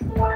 En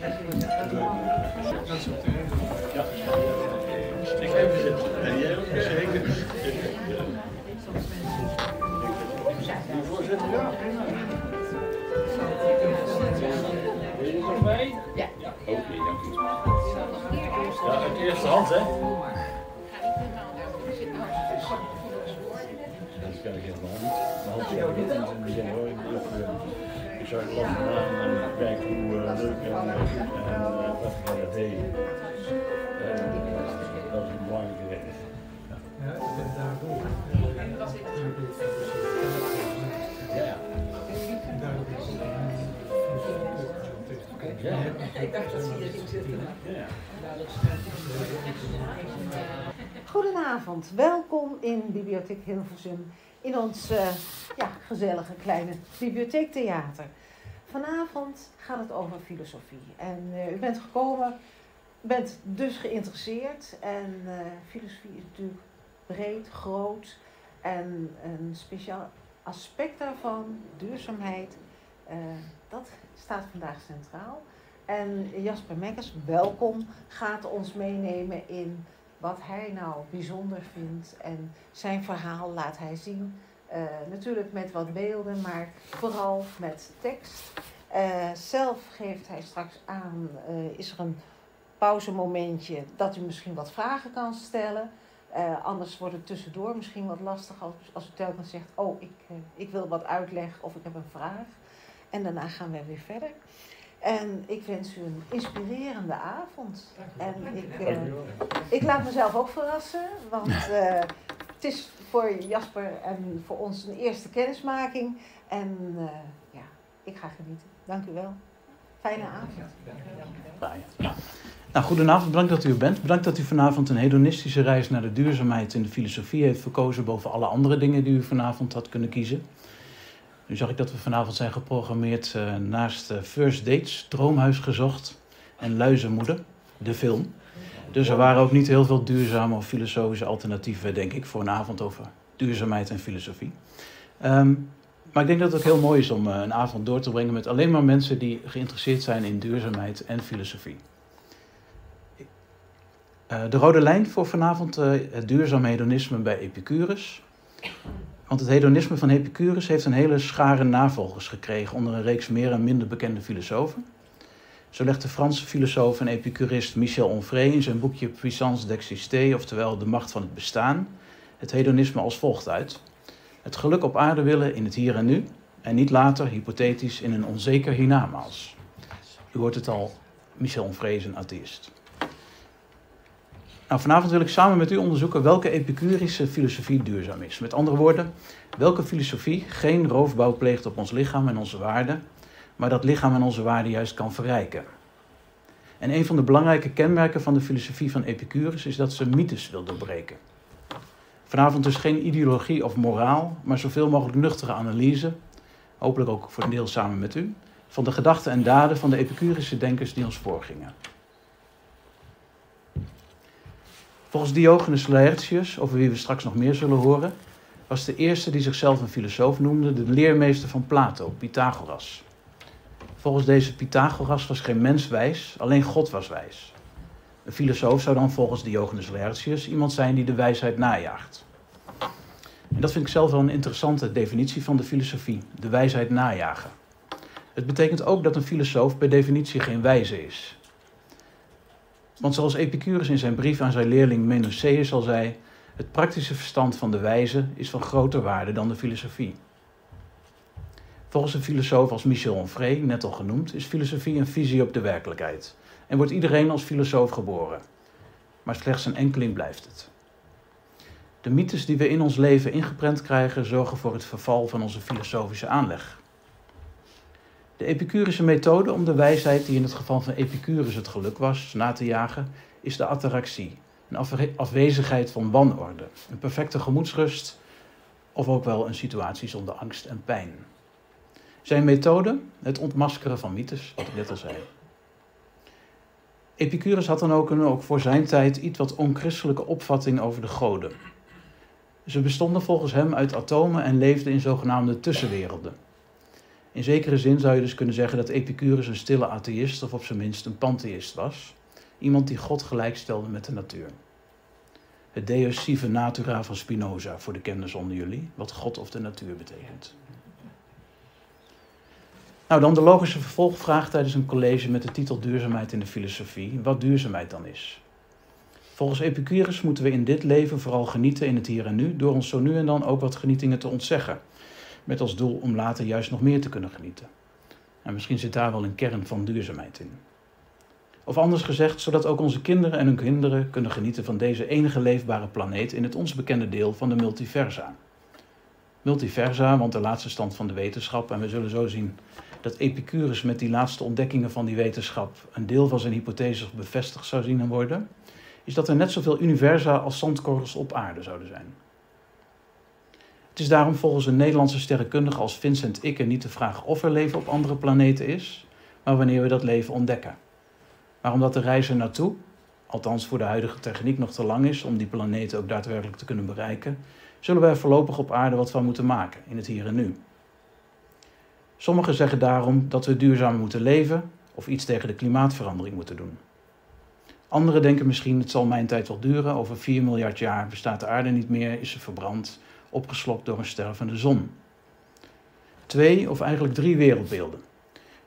Ja. Er? Ja. Oké, okay, dank u. Ja, uit de eerste hand, hè? Helemaal niet. Maar als ik niet in ik, aan en kijk hoe uh, leuk en uh, goed en uh, wat ik dat deed. dat is een belangrijke reden. Ja, ik ben daar ook. Ja. Ja. Ik dacht dat ze hierin zitten. Ja. Goedenavond, welkom in Bibliotheek Hilversum in ons uh, ja, gezellige kleine bibliotheektheater. Vanavond gaat het over filosofie en uh, u bent gekomen, bent dus geïnteresseerd en uh, filosofie is natuurlijk breed, groot en een speciaal aspect daarvan, duurzaamheid, dat staat vandaag centraal. En Jasper Mekkers, welkom, gaat ons meenemen in wat hij nou bijzonder vindt. En zijn verhaal laat hij zien. Uh, natuurlijk met wat beelden, maar vooral met tekst. Uh, zelf geeft hij straks aan, uh, is er een pauzemomentje dat u misschien wat vragen kan stellen. anders wordt het tussendoor misschien wat lastig als, als u telkens zegt, oh ik, ik wil wat uitleg of ik heb een vraag. En daarna gaan we weer verder. En ik wens u een inspirerende avond. En ik, uh, ik laat mezelf ook verrassen, want uh, het is voor Jasper en voor ons een eerste kennismaking. En uh, ja, ik ga genieten. Dank u wel. Fijne avond. Ja. Nou, goedenavond, bedankt dat u er bent. Bedankt dat u vanavond een hedonistische reis naar de duurzaamheid in de filosofie heeft verkozen boven alle andere dingen die u vanavond had kunnen kiezen. Nu zag ik dat we vanavond zijn geprogrammeerd uh, naast uh, First Dates, Droomhuis gezocht en Luizenmoeder, de film. Dus er waren ook niet heel veel duurzame of filosofische alternatieven, denk ik, voor een avond over duurzaamheid en filosofie. Um, maar ik denk dat het ook heel mooi is om uh, een avond door te brengen met alleen maar mensen die geïnteresseerd zijn in duurzaamheid en filosofie. de rode lijn voor vanavond, het duurzaam hedonisme bij Epicurus. Want het hedonisme van Epicurus heeft een hele schare navolgers gekregen onder een reeks meer en minder bekende filosofen. Zo legt de Franse filosoof en epicurist Michel Onfray in zijn boekje Puissance d'exister, oftewel De macht van het bestaan, het hedonisme als volgt uit. Het geluk op aarde willen in het hier en nu en niet later, hypothetisch, in een onzeker hiernamaals. U hoort het al, Michel Onfray is een atheïst. Nou, vanavond wil ik samen met u onderzoeken welke epicurische filosofie duurzaam is. Met andere woorden, welke filosofie geen roofbouw pleegt op ons lichaam en onze waarden, maar dat lichaam en onze waarden juist kan verrijken. En een van de belangrijke kenmerken van de filosofie van Epicurus is dat ze mythes wil doorbreken. Vanavond dus geen ideologie of moraal, maar zoveel mogelijk nuchtere analyse, hopelijk ook voor een deel samen met u, van de gedachten en daden van de Epicurische denkers die ons voorgingen. Volgens Diogenes Laertius, over wie we straks nog meer zullen horen, was de eerste die zichzelf een filosoof noemde de leermeester van Plato, Pythagoras. Volgens deze Pythagoras was geen mens wijs, alleen God was wijs. Een filosoof zou dan volgens Diogenes Laertius iemand zijn die de wijsheid najaagt. En dat vind ik zelf wel een interessante definitie van de filosofie, de wijsheid najagen. Het betekent ook dat een filosoof per definitie geen wijze is. Want zoals Epicurus in zijn brief aan zijn leerling Menocéus al zei, het praktische verstand van de wijze is van groter waarde dan de filosofie. Volgens een filosoof als Michel Onfray, net al genoemd, is filosofie een visie op de werkelijkheid en wordt iedereen als filosoof geboren. Maar slechts een enkeling blijft het. De mythes die we in ons leven ingeprent krijgen zorgen voor het verval van onze filosofische aanleg. De Epicurische methode om de wijsheid, die in het geval van Epicurus het geluk was, na te jagen, is de ataraxie, een afwezigheid van wanorde, een perfecte gemoedsrust of ook wel een situatie zonder angst en pijn. Zijn methode? Het ontmaskeren van mythes, wat ik net al zei. Epicurus had dan ook een ook voor zijn tijd iets wat onchristelijke opvatting over de goden. Ze bestonden volgens hem uit atomen en leefden in zogenaamde tussenwerelden. In zekere zin zou je dus kunnen zeggen dat Epicurus een stille atheïst of op zijn minst een pantheïst was. Iemand die God gelijkstelde met de natuur. Het deus sive natura van Spinoza voor de kenners onder jullie, wat God of de natuur betekent. Nou, dan de logische vervolgvraag tijdens een college met de titel Duurzaamheid in de filosofie. Wat duurzaamheid dan is. Volgens Epicurus moeten we in dit leven vooral genieten in het hier en nu, door ons zo nu en dan ook wat genietingen te ontzeggen. Met als doel om later juist nog meer te kunnen genieten. En misschien zit daar wel een kern van duurzaamheid in. Of anders gezegd, zodat ook onze kinderen en hun kinderen kunnen genieten van deze enige leefbare planeet in het ons bekende deel van de multiversa. Multiversa, want de laatste stand van de wetenschap, en we zullen zo zien dat Epicurus met die laatste ontdekkingen van die wetenschap een deel van zijn hypothese bevestigd zou zien worden, is dat er net zoveel universa als zandkorrels op aarde zouden zijn. Het is daarom volgens een Nederlandse sterrenkundige als Vincent Ikke niet de vraag of er leven op andere planeten is, maar wanneer we dat leven ontdekken. Maar omdat de reis er naartoe, althans voor de huidige techniek nog te lang is om die planeten ook daadwerkelijk te kunnen bereiken, zullen wij voorlopig op aarde wat van moeten maken in het hier en nu. Sommigen zeggen daarom dat we duurzamer moeten leven of iets tegen de klimaatverandering moeten doen. Anderen denken misschien het zal mijn tijd wel duren, over 4 miljard jaar bestaat de aarde niet meer, is ze verbrand, opgeslokt door een stervende zon. Twee of eigenlijk drie wereldbeelden.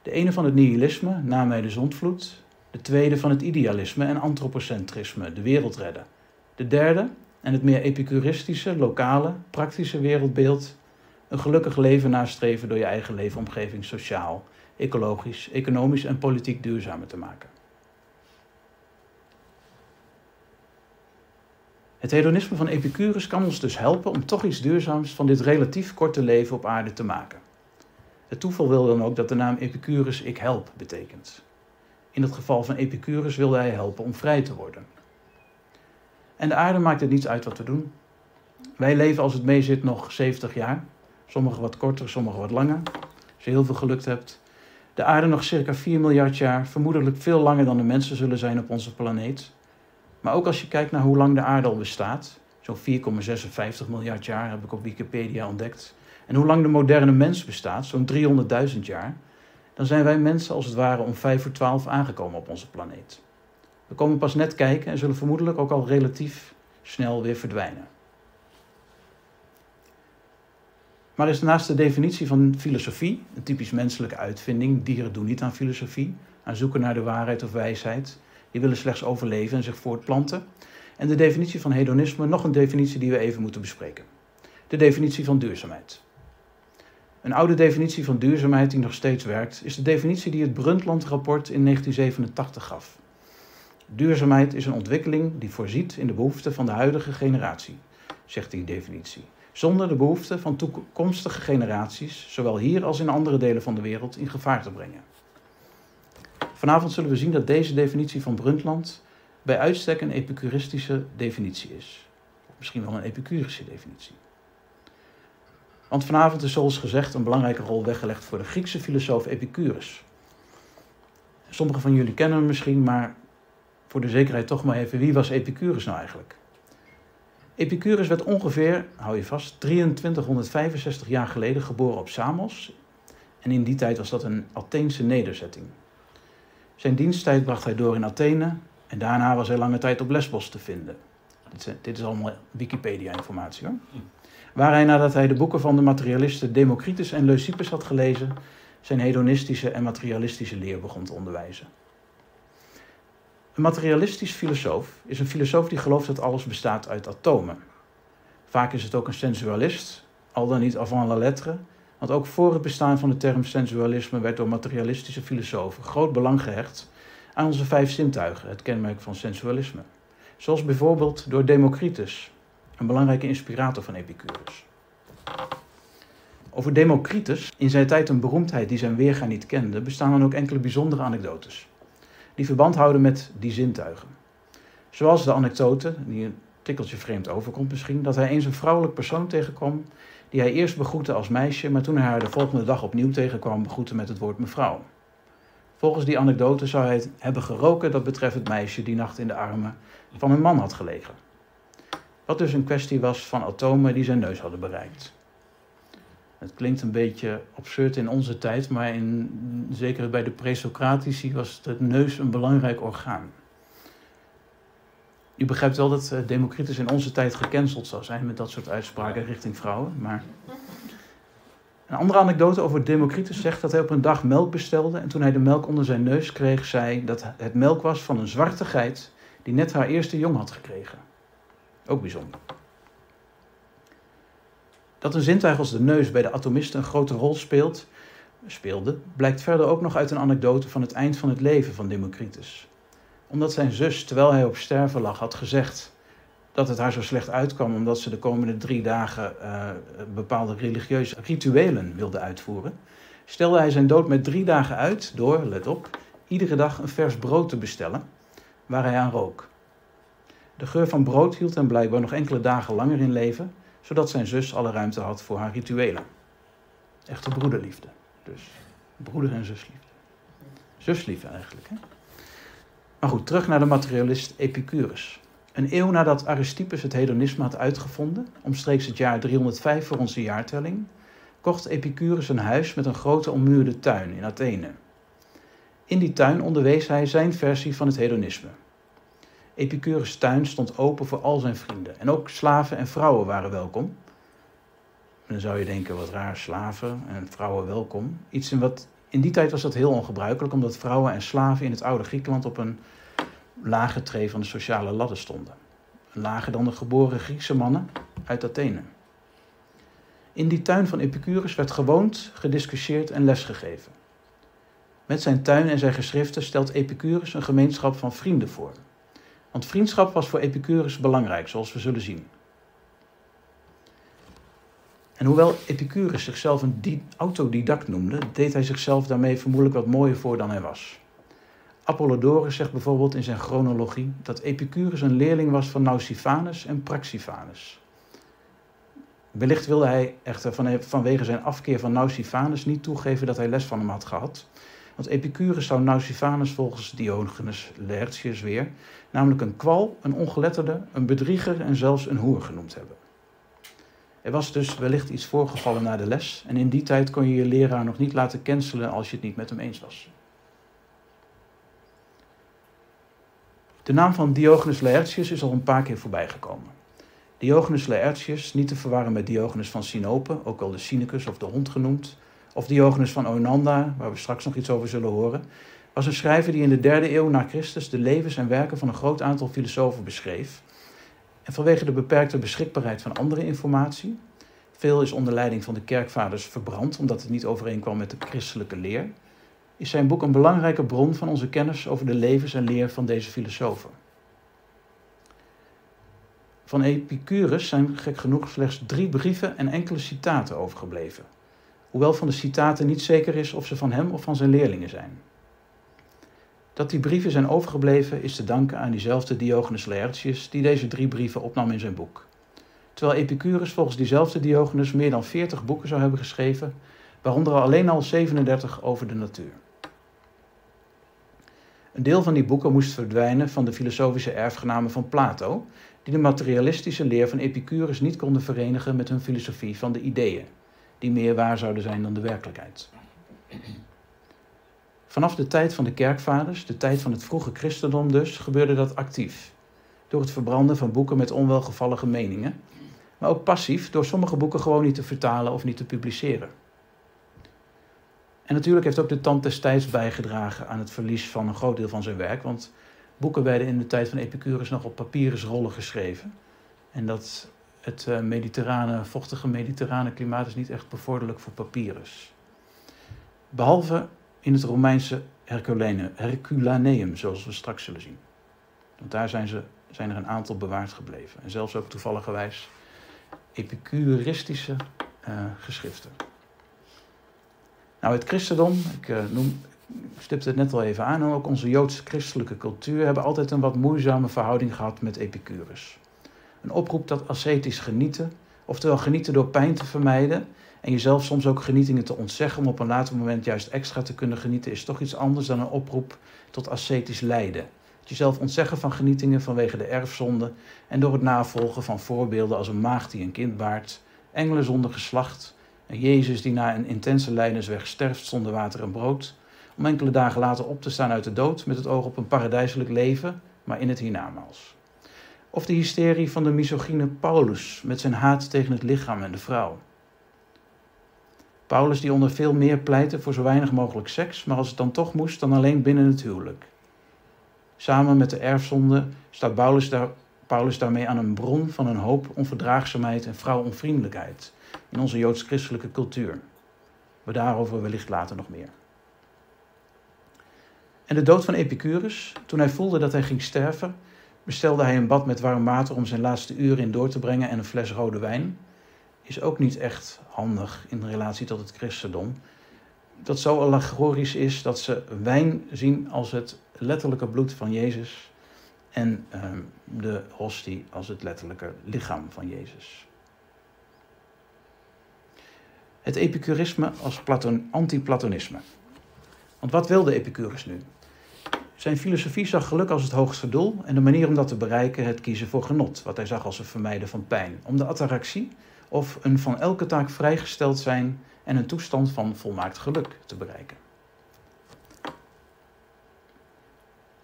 De ene van het nihilisme, na mij de zondvloed. De tweede van het idealisme en antropocentrisme, de wereld redden. De derde, en het meer epicuristische, lokale, praktische wereldbeeld, een gelukkig leven nastreven door je eigen leefomgeving sociaal, ecologisch, economisch en politiek duurzamer te maken. Het hedonisme van Epicurus kan ons dus helpen om toch iets duurzaams van dit relatief korte leven op aarde te maken. Het toeval wil dan ook dat de naam Epicurus ik help betekent. In het geval van Epicurus wilde hij helpen om vrij te worden. En de aarde maakt het niets uit wat we doen. Wij leven als het meezit nog 70 jaar. Sommige wat korter, sommige wat langer. Als je heel veel gelukt hebt. De aarde nog circa 4 miljard jaar, vermoedelijk veel langer dan de mensen zullen zijn op onze planeet. Maar ook als je kijkt naar hoe lang de aarde al bestaat, zo'n 4,56 miljard jaar heb ik op Wikipedia ontdekt. En hoe lang de moderne mens bestaat, zo'n 300.000 jaar, dan zijn wij mensen als het ware om 5 voor 12 aangekomen op onze planeet. We komen pas net kijken en zullen vermoedelijk ook al relatief snel weer verdwijnen. Maar is naast de definitie van filosofie, een typisch menselijke uitvinding, dieren doen niet aan filosofie, aan zoeken naar de waarheid of wijsheid, die willen slechts overleven en zich voortplanten. En de definitie van hedonisme, nog een definitie die we even moeten bespreken. De definitie van duurzaamheid. Een oude definitie van duurzaamheid die nog steeds werkt, is de definitie die het Brundtland-rapport in 1987 gaf. Duurzaamheid is een ontwikkeling die voorziet in de behoeften van de huidige generatie, zegt die definitie, zonder de behoeften van toekomstige generaties, zowel hier als in andere delen van de wereld, in gevaar te brengen. Vanavond zullen we zien dat deze definitie van Brundtland bij uitstek een epicuristische definitie is. Misschien wel een epicurische definitie. Want vanavond is zoals gezegd een belangrijke rol weggelegd voor de Griekse filosoof Epicurus. Sommigen van jullie kennen hem misschien, maar voor de zekerheid toch maar even, wie was Epicurus nou eigenlijk? Epicurus werd ongeveer, hou je vast, 2365 jaar geleden geboren op Samos. En in die tijd was dat een Atheense nederzetting. Zijn diensttijd bracht hij door in Athene en daarna was hij lange tijd op Lesbos te vinden. Dit is allemaal Wikipedia-informatie hoor. Waar hij nadat hij de boeken van de materialisten Democritus en Leucippus had gelezen, zijn hedonistische en materialistische leer begon te onderwijzen. Een materialistisch filosoof is een filosoof die gelooft dat alles bestaat uit atomen. Vaak is het ook een sensualist, al dan niet avant la lettre, want ook voor het bestaan van de term sensualisme werd door materialistische filosofen groot belang gehecht aan onze vijf zintuigen, het kenmerk van sensualisme. Zoals bijvoorbeeld door Democritus, een belangrijke inspirator van Epicurus. Over Democritus, in zijn tijd een beroemdheid die zijn weerga niet kende, bestaan dan ook enkele bijzondere anekdotes. Die verband houden met die zintuigen. Zoals de anekdote, die een tikkeltje vreemd overkomt misschien, dat hij eens een vrouwelijk persoon tegenkwam die hij eerst begroette als meisje, maar toen hij haar de volgende dag opnieuw tegenkwam, begroette met het woord mevrouw. Volgens die anekdote zou hij hebben geroken dat betreft het meisje die nacht in de armen van een man had gelegen. Wat dus een kwestie was van atomen die zijn neus hadden bereikt. Het klinkt een beetje absurd in onze tijd, maar in, zeker bij de presocratici was het neus een belangrijk orgaan. U begrijpt wel dat Democritus in onze tijd gecanceld zou zijn met dat soort uitspraken richting vrouwen. Maar een andere anekdote over Democritus zegt dat hij op een dag melk bestelde en toen hij de melk onder zijn neus kreeg, zei dat het melk was van een zwarte geit die net haar eerste jong had gekregen. Ook bijzonder. Dat een zintuig als de neus bij de atomisten een grote rol speelt, speelde, blijkt verder ook nog uit een anekdote van het eind van het leven van Democritus. Omdat zijn zus, terwijl hij op sterven lag, had gezegd dat het haar zo slecht uitkwam omdat ze de komende drie dagen uh, bepaalde religieuze rituelen wilde uitvoeren, stelde hij zijn dood met drie dagen uit door, let op, iedere dag een vers brood te bestellen waar hij aan rook. De geur van brood hield hem blijkbaar nog enkele dagen langer in leven, zodat zijn zus alle ruimte had voor haar rituelen. Echte broederliefde, dus broeder- en zusliefde. Zusliefde eigenlijk. Hè? Maar goed, terug naar de materialist Epicurus. Een eeuw nadat Aristippus het hedonisme had uitgevonden, omstreeks het jaar 305 voor onze jaartelling, kocht Epicurus een huis met een grote ommuurde tuin in Athene. In die tuin onderwees hij zijn versie van het hedonisme. Epicurus' tuin stond open voor al zijn vrienden en ook slaven en vrouwen waren welkom. dan zou je denken, wat raar, slaven en vrouwen welkom. Iets in, wat, in die tijd was dat heel ongebruikelijk, omdat vrouwen en slaven in het oude Griekenland op een lage tree van de sociale ladder stonden. Lager dan de geboren Griekse mannen uit Athene. In die tuin van Epicurus werd gewoond, gediscussieerd en lesgegeven. Met zijn tuin en zijn geschriften stelt Epicurus een gemeenschap van vrienden voor. Want vriendschap was voor Epicurus belangrijk, zoals we zullen zien. En hoewel Epicurus zichzelf een autodidact noemde, deed hij zichzelf daarmee vermoedelijk wat mooier voor dan hij was. Apollodorus zegt bijvoorbeeld in zijn chronologie dat Epicurus een leerling was van Nausiphanus en Praxifanus. Wellicht wilde hij echter vanwege zijn afkeer van Nausiphanus niet toegeven dat hij les van hem had gehad. Want Epicurus zou Nausiphanus volgens Diogenes Laertius weer namelijk een kwal, een ongeletterde, een bedrieger en zelfs een hoer genoemd hebben. Er was dus wellicht iets voorgevallen na de les en in die tijd kon je je leraar nog niet laten cancelen als je het niet met hem eens was. De naam van Diogenes Laertius is al een paar keer voorbij gekomen. Diogenes Laertius, niet te verwarren met Diogenes van Sinope, ook wel de Cynicus of de hond genoemd, of Diogenes van Onanda, waar we straks nog iets over zullen horen, was een schrijver die in de derde eeuw na Christus de levens en werken van een groot aantal filosofen beschreef. En vanwege de beperkte beschikbaarheid van andere informatie, veel is onder leiding van de kerkvaders verbrand omdat het niet overeenkwam met de christelijke leer, is zijn boek een belangrijke bron van onze kennis over de levens en leer van deze filosofen. Van Epicurus zijn gek genoeg slechts drie brieven en enkele citaten overgebleven. Hoewel van de citaten niet zeker is of ze van hem of van zijn leerlingen zijn. Dat die brieven zijn overgebleven is te danken aan diezelfde Diogenes Laertius die deze drie brieven opnam in zijn boek. Terwijl Epicurus volgens diezelfde Diogenes meer dan 40 boeken zou hebben geschreven, waaronder alleen al 37 over de natuur. Een deel van die boeken moest verdwijnen van de filosofische erfgenamen van Plato, die de materialistische leer van Epicurus niet konden verenigen met hun filosofie van de ideeën, die meer waar zouden zijn dan de werkelijkheid. Vanaf de tijd van de kerkvaders, de tijd van het vroege christendom dus, gebeurde dat actief. Door het verbranden van boeken met onwelgevallige meningen, maar ook passief door sommige boeken gewoon niet te vertalen of niet te publiceren. En natuurlijk heeft ook de tand destijds bijgedragen aan het verlies van een groot deel van zijn werk, want boeken werden in de tijd van Epicurus nog op papyrusrollen geschreven. En dat het eh, mediterrane, vochtige mediterrane klimaat is niet echt bevorderlijk voor papyrus. Behalve in het Romeinse Herculaneum, zoals we straks zullen zien. Want daar zijn, ze, zijn er een aantal bewaard gebleven. En zelfs ook toevalligerwijs epicuristische uh, geschriften. Nou, het christendom, ik uh, noem, stipte het net al even aan, ook onze joods-christelijke cultuur hebben altijd een wat moeizame verhouding gehad met Epicurus. Een oproep tot ascetisch genieten, oftewel genieten door pijn te vermijden en jezelf soms ook genietingen te ontzeggen om op een later moment juist extra te kunnen genieten, is toch iets anders dan een oproep tot ascetisch lijden. Jezelf ontzeggen van genietingen vanwege de erfzonde en door het navolgen van voorbeelden als een maagd die een kind baart, engelen zonder geslacht, en Jezus die na een intense lijdensweg sterft zonder water en brood, om enkele dagen later op te staan uit de dood met het oog op een paradijselijk leven, maar in het hiernamaals. Of de hysterie van de misogyne Paulus met zijn haat tegen het lichaam en de vrouw. Paulus die onder veel meer pleitte voor zo weinig mogelijk seks, maar als het dan toch moest, dan alleen binnen het huwelijk. Samen met de erfzonde staat Paulus, Paulus daarmee aan een bron van een hoop onverdraagzaamheid en vrouwonvriendelijkheid in onze joods-christelijke cultuur. We daarover wellicht later nog meer. En de dood van Epicurus, toen hij voelde dat hij ging sterven, bestelde hij een bad met warm water om zijn laatste uren in door te brengen en een fles rode wijn. Is ook niet echt handig in relatie tot het christendom. Dat zo allegorisch is dat ze wijn zien als het letterlijke bloed van Jezus en uh, de hostie als het letterlijke lichaam van Jezus. Het epicurisme als Platon, anti-Platonisme. Want wat wilde Epicurus nu? Zijn filosofie zag geluk als het hoogste doel en de manier om dat te bereiken het kiezen voor genot, wat hij zag als het vermijden van pijn, om de ataraxie of een van elke taak vrijgesteld zijn en een toestand van volmaakt geluk te bereiken.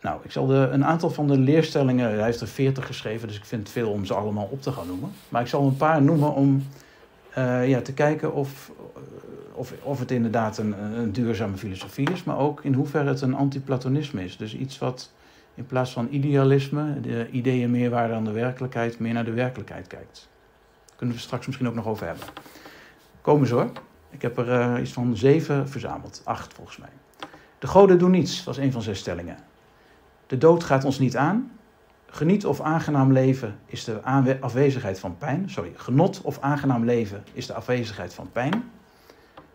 Nou, ik zal de, een aantal van de leerstellingen, hij heeft er veertig geschreven, dus ik vind het veel om ze allemaal op te gaan noemen. Maar ik zal een paar noemen om uh, ja, te kijken of, of, of het inderdaad een, een duurzame filosofie is, maar ook in hoeverre het een anti-Platonisme is. Dus iets wat in plaats van idealisme, de ideeën meer waren dan de werkelijkheid, meer naar de werkelijkheid kijkt. Kunnen we straks misschien ook nog over hebben. Komen ze hoor. Ik heb er uh, iets van zeven verzameld, acht volgens mij. De goden doen niets, was een van zes stellingen. De dood gaat ons niet aan. Geniet of aangenaam leven is de afwezigheid van pijn. Sorry, genot of aangenaam leven is de afwezigheid van pijn.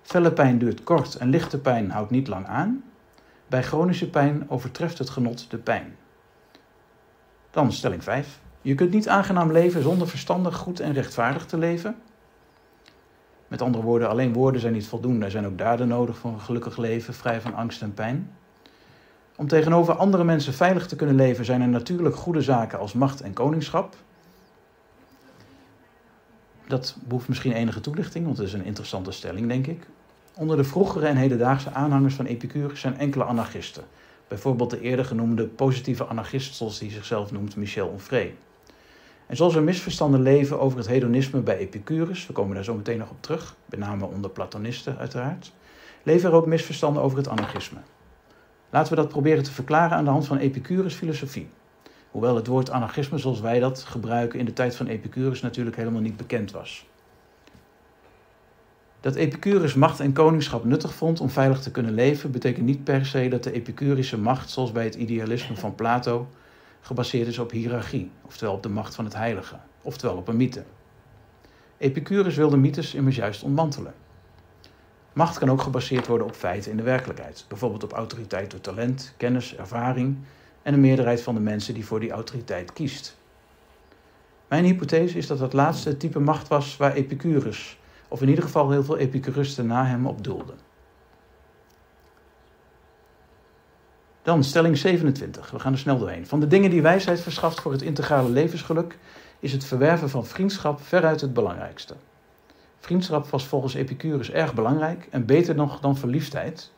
Felle pijn duurt kort en lichte pijn houdt niet lang aan. Bij chronische pijn overtreft het genot de pijn. Dan stelling 5. Je kunt niet aangenaam leven zonder verstandig, goed en rechtvaardig te leven. Met andere woorden, alleen woorden zijn niet voldoende. Er zijn ook daden nodig voor een gelukkig leven, vrij van angst en pijn. Om tegenover andere mensen veilig te kunnen leven zijn er natuurlijk goede zaken als macht en koningschap. Dat behoeft misschien enige toelichting, want het is een interessante stelling, denk ik. Onder de vroegere en hedendaagse aanhangers van Epicurus zijn enkele anarchisten. Bijvoorbeeld de eerder genoemde positieve anarchist, zoals hij zichzelf noemt, Michel Onfray. En zoals er misverstanden leven over het hedonisme bij Epicurus, we komen daar zo meteen nog op terug, met name onder Platonisten uiteraard, leven er ook misverstanden over het anarchisme. Laten we dat proberen te verklaren aan de hand van Epicurus' filosofie. Hoewel het woord anarchisme zoals wij dat gebruiken in de tijd van Epicurus natuurlijk helemaal niet bekend was. Dat Epicurus macht en koningschap nuttig vond om veilig te kunnen leven, betekent niet per se dat de Epicurische macht, zoals bij het idealisme van Plato, gebaseerd is op hiërarchie, oftewel op de macht van het heilige, oftewel op een mythe. Epicurus wilde mythes immers juist ontmantelen. Macht kan ook gebaseerd worden op feiten in de werkelijkheid, bijvoorbeeld op autoriteit door talent, kennis, ervaring en de meerderheid van de mensen die voor die autoriteit kiest. Mijn hypothese is dat het laatste type macht was waar Epicurus, of in ieder geval heel veel Epicuristen na hem, op doelden. Dan stelling 27. We gaan er snel doorheen. Van de dingen die wijsheid verschaft voor het integrale levensgeluk is het verwerven van vriendschap veruit het belangrijkste. Vriendschap was volgens Epicurus erg belangrijk en beter nog dan verliefdheid,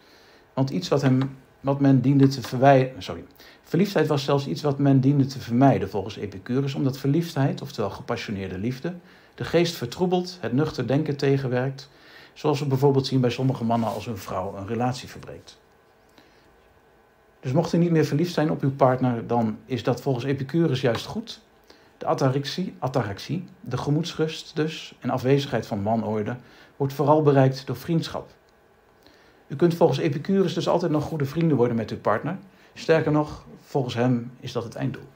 want iets wat, hem, wat men diende te verwijden. Sorry. Verliefdheid was zelfs iets wat men diende te vermijden volgens Epicurus, omdat verliefdheid, oftewel gepassioneerde liefde, de geest vertroebelt, het nuchter denken tegenwerkt, zoals we bijvoorbeeld zien bij sommige mannen als hun vrouw een relatie verbreekt. Dus mocht u niet meer verliefd zijn op uw partner, dan is dat volgens Epicurus juist goed. De ataraxie, ataraxie, de gemoedsrust dus, en afwezigheid van wanorde, wordt vooral bereikt door vriendschap. U kunt volgens Epicurus dus altijd nog goede vrienden worden met uw partner. Sterker nog, volgens hem is dat het einddoel.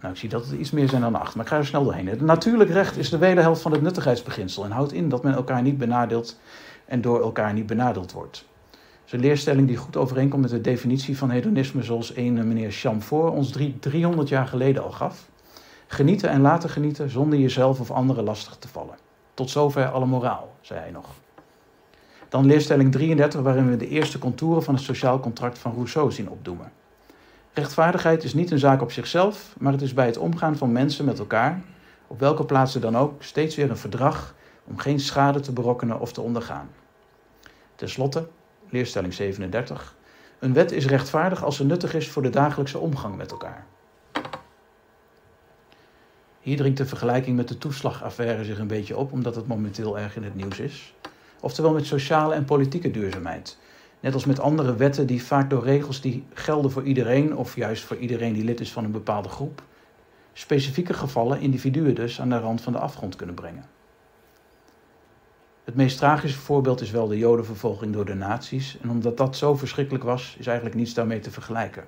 Nou, ik zie dat het iets meer zijn dan acht, maar ik ga er snel doorheen. Het natuurlijk recht is de wederhelft van het nuttigheidsbeginsel en houdt in dat men elkaar niet benadeelt en door elkaar niet benadeeld wordt is een leerstelling die goed overeenkomt met de definitie van hedonisme zoals een eh, meneer Chamfort ons drie, 300 jaar geleden al gaf. Genieten en laten genieten zonder jezelf of anderen lastig te vallen. Tot zover alle moraal, zei hij nog. Dan leerstelling 33, waarin we de eerste contouren van het sociaal contract van Rousseau zien opdoemen. Rechtvaardigheid is niet een zaak op zichzelf, maar het is bij het omgaan van mensen met elkaar, op welke plaatsen dan ook, steeds weer een verdrag om geen schade te berokkenen of te ondergaan. Ten slotte, leerstelling 37. Een wet is rechtvaardig als ze nuttig is voor de dagelijkse omgang met elkaar. Hier dringt de vergelijking met de toeslagaffaire zich een beetje op, omdat het momenteel erg in het nieuws is. Oftewel met sociale en politieke duurzaamheid. Net als met andere wetten die vaak door regels die gelden voor iedereen, of juist voor iedereen die lid is van een bepaalde groep, specifieke gevallen individuen dus aan de rand van de afgrond kunnen brengen. Het meest tragische voorbeeld is wel de jodenvervolging door de nazi's. En omdat dat zo verschrikkelijk was, is eigenlijk niets daarmee te vergelijken.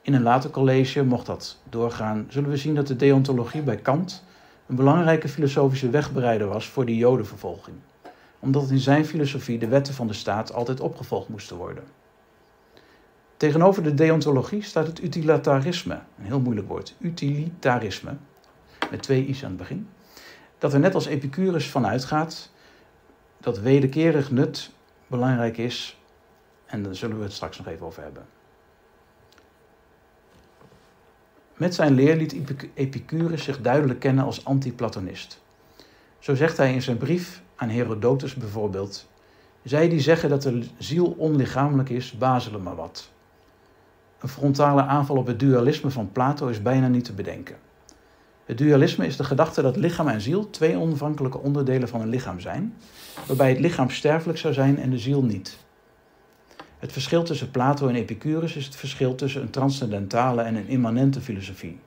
In een later college, mocht dat doorgaan, zullen we zien dat de deontologie bij Kant een belangrijke filosofische wegbereider was voor die jodenvervolging. Omdat in zijn filosofie de wetten van de staat altijd opgevolgd moesten worden. Tegenover de deontologie staat het utilitarisme, een heel moeilijk woord, utilitarisme, met twee i's aan het begin, dat er net als Epicurus van uitgaat dat wederkerig nut belangrijk is. En daar zullen we het straks nog even over hebben. Met zijn leer liet Epicurus zich duidelijk kennen als anti-Platonist. Zo zegt hij in zijn brief aan Herodotus bijvoorbeeld: Zij die zeggen dat de ziel onlichamelijk is, bazelen maar wat. Een frontale aanval op het dualisme van Plato is bijna niet te bedenken. Het dualisme is de gedachte dat lichaam en ziel twee onafhankelijke onderdelen van een lichaam zijn, waarbij het lichaam sterfelijk zou zijn en de ziel niet. Het verschil tussen Plato en Epicurus is het verschil tussen een transcendentale en een immanente filosofie.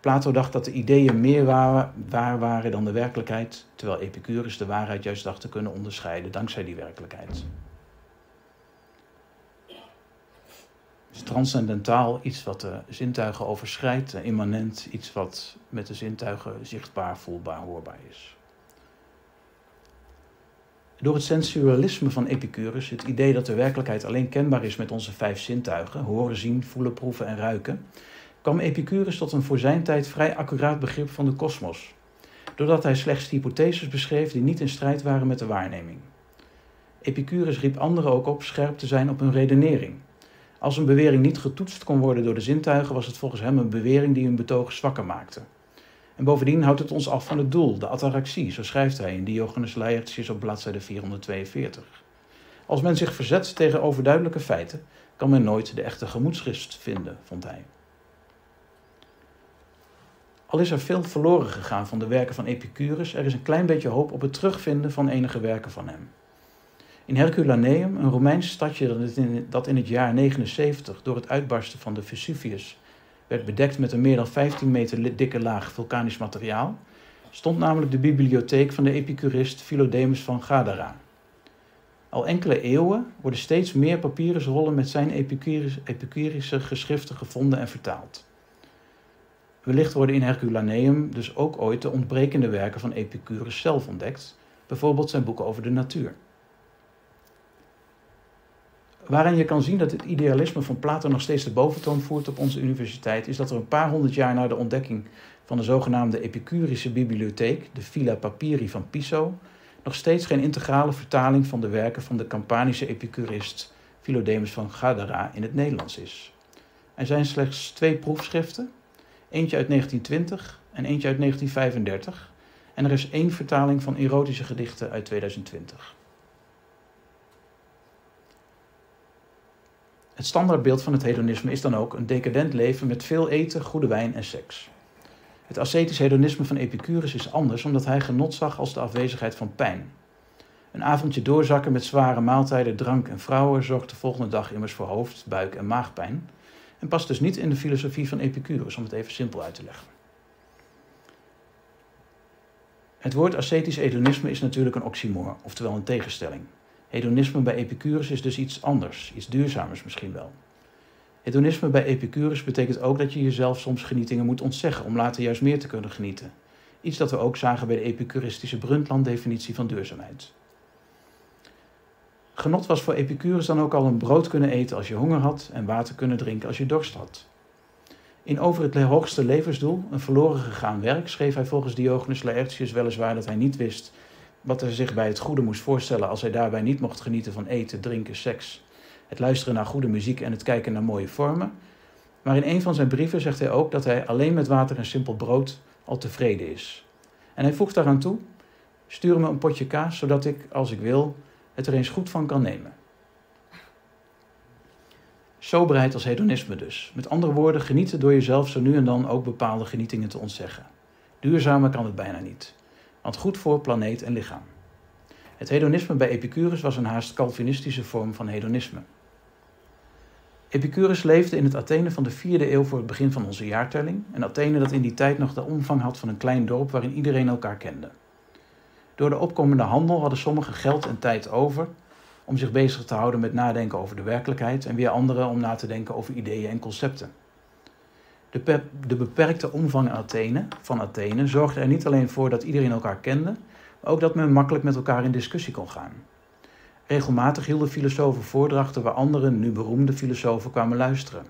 Plato dacht dat de ideeën meer waar, waar waren dan de werkelijkheid, terwijl Epicurus de waarheid juist dacht te kunnen onderscheiden dankzij die werkelijkheid. Is transcendentaal iets wat de zintuigen overschrijdt, immanent iets wat met de zintuigen zichtbaar, voelbaar, hoorbaar is. Door het sensualisme van Epicurus, het idee dat de werkelijkheid alleen kenbaar is met onze vijf zintuigen, horen, zien, voelen, proeven en ruiken, kwam Epicurus tot een voor zijn tijd vrij accuraat begrip van de kosmos, doordat hij slechts hypotheses beschreef die niet in strijd waren met de waarneming. Epicurus riep anderen ook op scherp te zijn op hun redenering, als een bewering niet getoetst kon worden door de zintuigen, was het volgens hem een bewering die een betoog zwakker maakte. En bovendien houdt het ons af van het doel, de ataraxie, zo schrijft hij in Diogenes Laertius op bladzijde 442. Als men zich verzet tegen overduidelijke feiten, kan men nooit de echte gemoedsrust vinden, vond hij. Al is er veel verloren gegaan van de werken van Epicurus, er is een klein beetje hoop op het terugvinden van enige werken van hem. In Herculaneum, een Romeins stadje dat in, het jaar 79 door het uitbarsten van de Vesuvius werd bedekt met een meer dan 15 meter dikke laag vulkanisch materiaal, stond namelijk de bibliotheek van de epicurist Philodemus van Gadara. Al enkele eeuwen worden steeds meer papyrusrollen met zijn epicurische geschriften gevonden en vertaald. Wellicht worden in Herculaneum dus ook ooit de ontbrekende werken van Epicurus zelf ontdekt, bijvoorbeeld zijn boeken over de natuur. Waarin je kan zien dat het idealisme van Plato nog steeds de boventoon voert op onze universiteit, is dat er een paar honderd jaar na de ontdekking van de zogenaamde Epicurische bibliotheek, de Villa Papiri van Piso, nog steeds geen integrale vertaling van de werken van de Campanische epicurist Philodemus van Gadara in het Nederlands is. Er zijn slechts twee proefschriften, eentje uit 1920 en eentje uit 1935, en er is één vertaling van erotische gedichten uit 2020. Het standaardbeeld van het hedonisme is dan ook een decadent leven met veel eten, goede wijn en seks. Het ascetisch hedonisme van Epicurus is anders omdat hij genot zag als de afwezigheid van pijn. Een avondje doorzakken met zware maaltijden, drank en vrouwen zorgt de volgende dag immers voor hoofd, buik en maagpijn en past dus niet in de filosofie van Epicurus, om het even simpel uit te leggen. Het woord ascetisch hedonisme is natuurlijk een oxymoor, oftewel een tegenstelling. Hedonisme bij Epicurus is dus iets anders, iets duurzamers misschien wel. Hedonisme bij Epicurus betekent ook dat je jezelf soms genietingen moet ontzeggen om later juist meer te kunnen genieten. Iets dat we ook zagen bij de epicuristische Brundtland-definitie van duurzaamheid. Genot was voor Epicurus dan ook al een brood kunnen eten als je honger had en water kunnen drinken als je dorst had. In Over het hoogste levensdoel, een verloren gegaan werk, schreef hij volgens Diogenes Laertius weliswaar dat hij niet wist wat hij zich bij het goede moest voorstellen als hij daarbij niet mocht genieten van eten, drinken, seks, het luisteren naar goede muziek en het kijken naar mooie vormen. Maar in een van zijn brieven zegt hij ook dat hij alleen met water en simpel brood al tevreden is. En hij voegt daaraan toe: stuur me een potje kaas, zodat ik, als ik wil, het er eens goed van kan nemen. Soberheid als hedonisme dus. Met andere woorden, genieten door jezelf zo nu en dan ook bepaalde genietingen te ontzeggen. Duurzamer kan het bijna niet want goed voor planeet en lichaam. Het hedonisme bij Epicurus was een haast Calvinistische vorm van hedonisme. Epicurus leefde in het Athene van de 4e eeuw voor het begin van onze jaartelling, een Athene dat in die tijd nog de omvang had van een klein dorp waarin iedereen elkaar kende. Door de opkomende handel hadden sommigen geld en tijd over om zich bezig te houden met nadenken over de werkelijkheid en weer anderen om na te denken over ideeën en concepten. De, beperkte omvang Athene, van Athene zorgde er niet alleen voor dat iedereen elkaar kende, maar ook dat men makkelijk met elkaar in discussie kon gaan. Regelmatig hielden filosofen voordrachten waar andere, nu beroemde filosofen kwamen luisteren.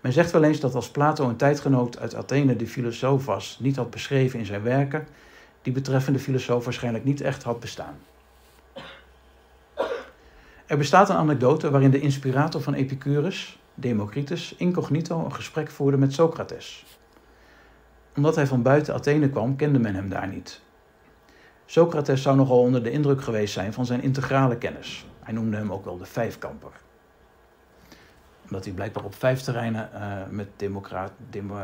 Men zegt wel eens dat als Plato een tijdgenoot uit Athene de filosoof was, niet had beschreven in zijn werken, die betreffende filosoof waarschijnlijk niet echt had bestaan. Er bestaat een anekdote waarin de inspirator van Epicurus, Democritus incognito een gesprek voerde met Socrates. Omdat hij van buiten Athene kwam, kende men hem daar niet. Socrates zou nogal onder de indruk geweest zijn van zijn integrale kennis. Hij noemde hem ook wel de vijfkamper. Omdat hij blijkbaar op vijf terreinen uh, met, Democraat,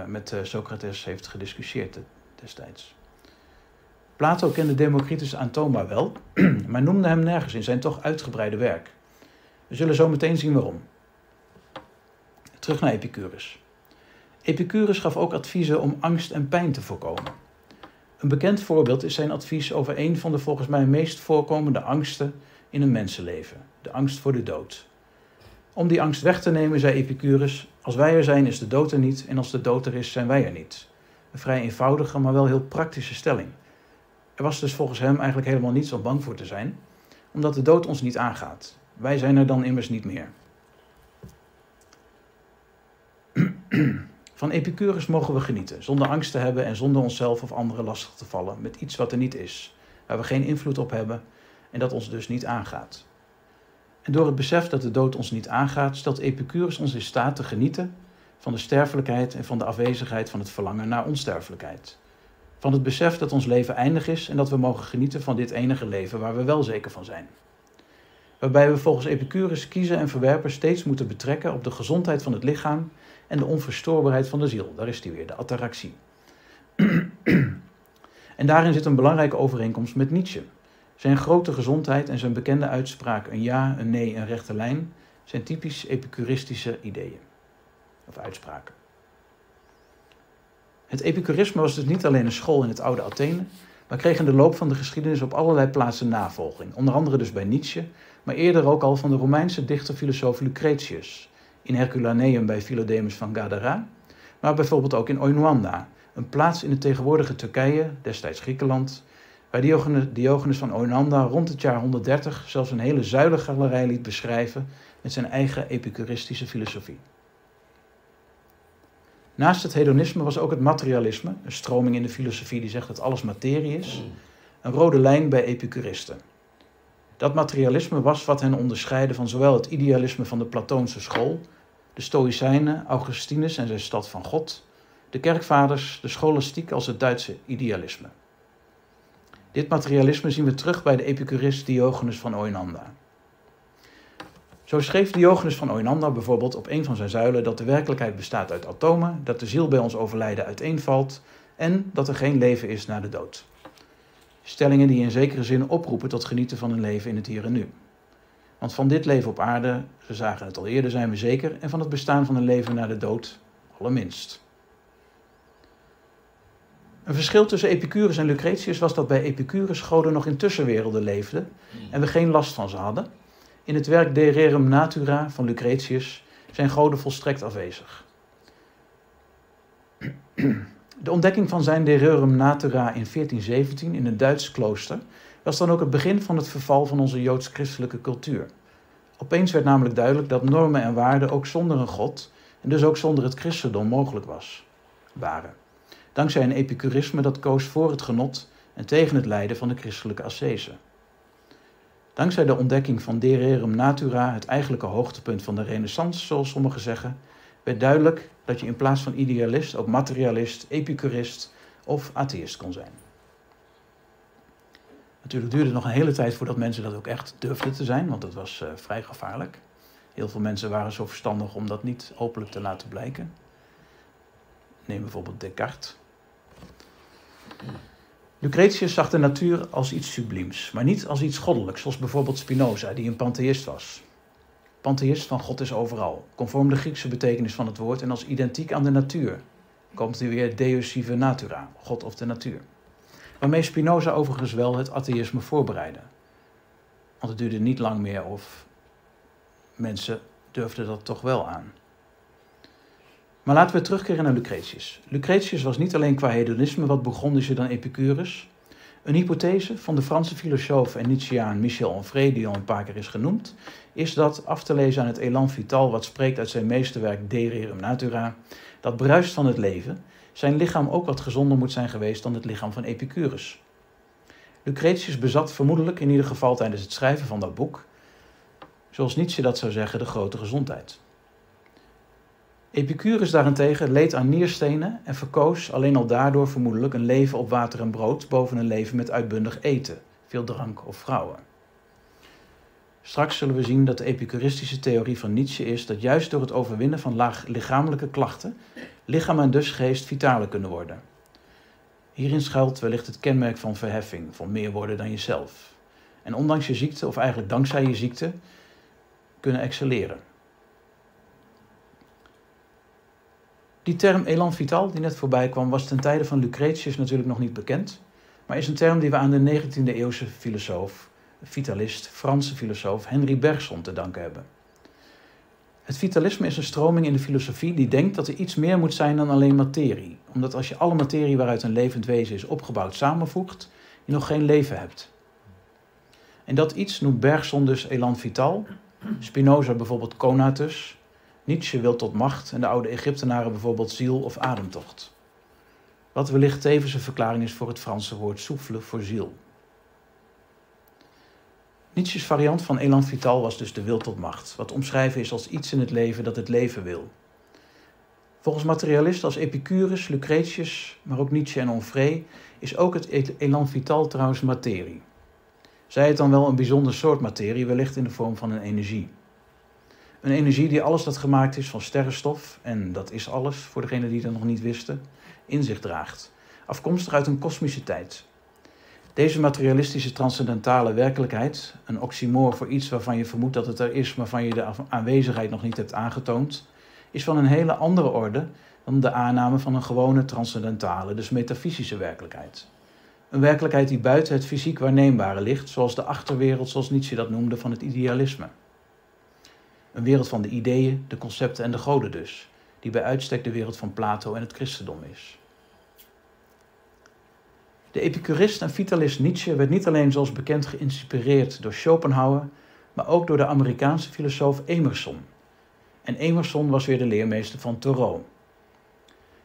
met uh, Socrates heeft gediscussieerd destijds. Plato kende Democritus aantoonbaar wel, maar noemde hem nergens in zijn toch uitgebreide werk. We zullen zo meteen zien waarom. Terug naar Epicurus. Epicurus gaf ook adviezen om angst en pijn te voorkomen. Een bekend voorbeeld is zijn advies over een van de volgens mij meest voorkomende angsten in een mensenleven: de angst voor de dood. Om die angst weg te nemen, zei Epicurus: Als wij er zijn, is de dood er niet, en als de dood er is, zijn wij er niet. Een vrij eenvoudige, maar wel heel praktische stelling. Er was dus volgens hem eigenlijk helemaal niets om bang voor te zijn, omdat de dood ons niet aangaat. Wij zijn er dan immers niet meer. Van Epicurus mogen we genieten, zonder angst te hebben en zonder onszelf of anderen lastig te vallen met iets wat er niet is, waar we geen invloed op hebben en dat ons dus niet aangaat. En door het besef dat de dood ons niet aangaat, stelt Epicurus ons in staat te genieten van de sterfelijkheid en van de afwezigheid van het verlangen naar onsterfelijkheid. Van het besef dat ons leven eindig is en dat we mogen genieten van dit enige leven waar we wel zeker van zijn. Waarbij we volgens Epicurus kiezen en verwerpen steeds moeten betrekken op de gezondheid van het lichaam en de onverstoorbaarheid van de ziel. Daar is die weer, de ataraxie. En daarin zit een belangrijke overeenkomst met Nietzsche. Zijn grote gezondheid en zijn bekende uitspraak een ja, een nee, een rechte lijn zijn typisch epicuristische ideeën of uitspraken. Het epicurisme was dus niet alleen een school in het oude Athene, maar kreeg in de loop van de geschiedenis op allerlei plaatsen navolging. Onder andere dus bij Nietzsche, maar eerder ook al van de Romeinse dichter-filosoof Lucretius. In Herculaneum bij Philodemus van Gadara, maar bijvoorbeeld ook in Oinoanda, een plaats in het tegenwoordige Turkije, destijds Griekenland, waar Diogenes van Oinanda rond het jaar 130 zelfs een hele zuilengalerij liet beschrijven met zijn eigen epicuristische filosofie. Naast het hedonisme was ook het materialisme, een stroming in de filosofie die zegt dat alles materie is, een rode lijn bij epicuristen. Dat materialisme was wat hen onderscheidde van zowel het idealisme van de Platoonse school, de Stoïcijnen, Augustinus en zijn stad van God, de kerkvaders, de scholastiek als het Duitse idealisme. Dit materialisme zien we terug bij de epicurist Diogenes van Oinanda. Zo schreef Diogenes van Oinanda bijvoorbeeld op een van zijn zuilen dat de werkelijkheid bestaat uit atomen, dat de ziel bij ons overlijden uiteenvalt en dat er geen leven is na de dood. Stellingen die in zekere zin oproepen tot genieten van een leven in het hier en nu. Want van dit leven op aarde, ze zagen het al eerder, zijn we zeker, en van het bestaan van een leven na de dood allerminst. Een verschil tussen Epicurus en Lucretius was dat bij Epicurus goden nog in tussenwerelden leefden en we geen last van ze hadden. In het werk De Rerum Natura van Lucretius zijn goden volstrekt afwezig. De ontdekking van zijn De Rerum Natura in 1417 in een Duits klooster was dan ook het begin van het verval van onze joods-christelijke cultuur. Opeens werd namelijk duidelijk dat normen en waarden ook zonder een god en dus ook zonder het christendom mogelijk was, waren dankzij een epicurisme dat koos voor het genot en tegen het lijden van de christelijke ascese. Dankzij de ontdekking van De Rerum Natura, het eigenlijke hoogtepunt van de renaissance, zoals sommigen zeggen, werd duidelijk dat je in plaats van idealist ook materialist, epicurist of atheïst kon zijn. Natuurlijk duurde het nog een hele tijd voordat mensen dat ook echt durfden te zijn, want dat was uh, vrij gevaarlijk. Heel veel mensen waren zo verstandig om dat niet openlijk te laten blijken. Neem bijvoorbeeld Descartes. Lucretius zag de natuur als iets subliems, maar niet als iets goddelijks, zoals bijvoorbeeld Spinoza, die een pantheïst was. Pantheïst van God is overal, conform de Griekse betekenis van het woord en als identiek aan de natuur. Komt hij weer Deus sive natura, God of de natuur. Waarmee Spinoza overigens wel het atheïsme voorbereidde. Want het duurde niet lang meer of mensen durfden dat toch wel aan. Maar laten we terugkeren naar Lucretius. Lucretius was niet alleen qua hedonisme wat begonischer dan Epicurus. Een hypothese van de Franse filosoof en Nietzscheaan Michel Onfray, die al een paar keer is genoemd, is dat, af te lezen aan het elan vital wat spreekt uit zijn meesterwerk De Rerum Natura, dat bruist van het leven, zijn lichaam ook wat gezonder moet zijn geweest dan het lichaam van Epicurus. Lucretius bezat vermoedelijk, in ieder geval tijdens het schrijven van dat boek, zoals Nietzsche dat zou zeggen, de grote gezondheid. Epicurus daarentegen leed aan nierstenen en verkoos alleen al daardoor vermoedelijk een leven op water en brood boven een leven met uitbundig eten, veel drank of vrouwen. Straks zullen we zien dat de epicuristische theorie van Nietzsche is dat juist door het overwinnen van laag lichamelijke klachten, lichaam en dus geest vitaler kunnen worden. Hierin schuilt wellicht het kenmerk van verheffing, van meer worden dan jezelf. En ondanks je ziekte, of eigenlijk dankzij je ziekte, kunnen excelleren. Die term elan vital die net voorbij kwam, was ten tijde van Lucretius natuurlijk nog niet bekend, maar is een term die we aan de 19e eeuwse filosoof, vitalist, Franse filosoof Henri Bergson te danken hebben. Het vitalisme is een stroming in de filosofie die denkt dat er iets meer moet zijn dan alleen materie, omdat als je alle materie waaruit een levend wezen is opgebouwd samenvoegt, je nog geen leven hebt. En dat iets noemt Bergson dus elan vital, Spinoza bijvoorbeeld conatus, Nietzsche wil tot macht en de oude Egyptenaren bijvoorbeeld ziel of ademtocht. Wat wellicht tevens een verklaring is voor het Franse woord souffle voor ziel. Nietzsche's variant van elan vital was dus de wil tot macht, wat omschrijven is als iets in het leven dat het leven wil. Volgens materialisten als Epicurus, Lucretius, maar ook Nietzsche en Onfray is ook het elan vital trouwens materie. Zij het dan wel een bijzonder soort materie, wellicht in de vorm van een energie. Een energie die alles dat gemaakt is van sterrenstof, en dat is alles voor degenen die dat nog niet wisten, in zich draagt. Afkomstig uit een kosmische tijd. Deze materialistische transcendentale werkelijkheid, een oxymoor voor iets waarvan je vermoedt dat het er is, maar van je de aanwezigheid nog niet hebt aangetoond, is van een hele andere orde dan de aanname van een gewone transcendentale, dus metafysische werkelijkheid. Een werkelijkheid die buiten het fysiek waarneembare ligt, zoals de achterwereld, zoals Nietzsche dat noemde, van het idealisme. Een wereld van de ideeën, de concepten en de goden dus, die bij uitstek de wereld van Plato en het christendom is. De epicurist en vitalist Nietzsche werd niet alleen zoals bekend geïnspireerd door Schopenhauer, maar ook door de Amerikaanse filosoof Emerson. En Emerson was weer de leermeester van Thoreau.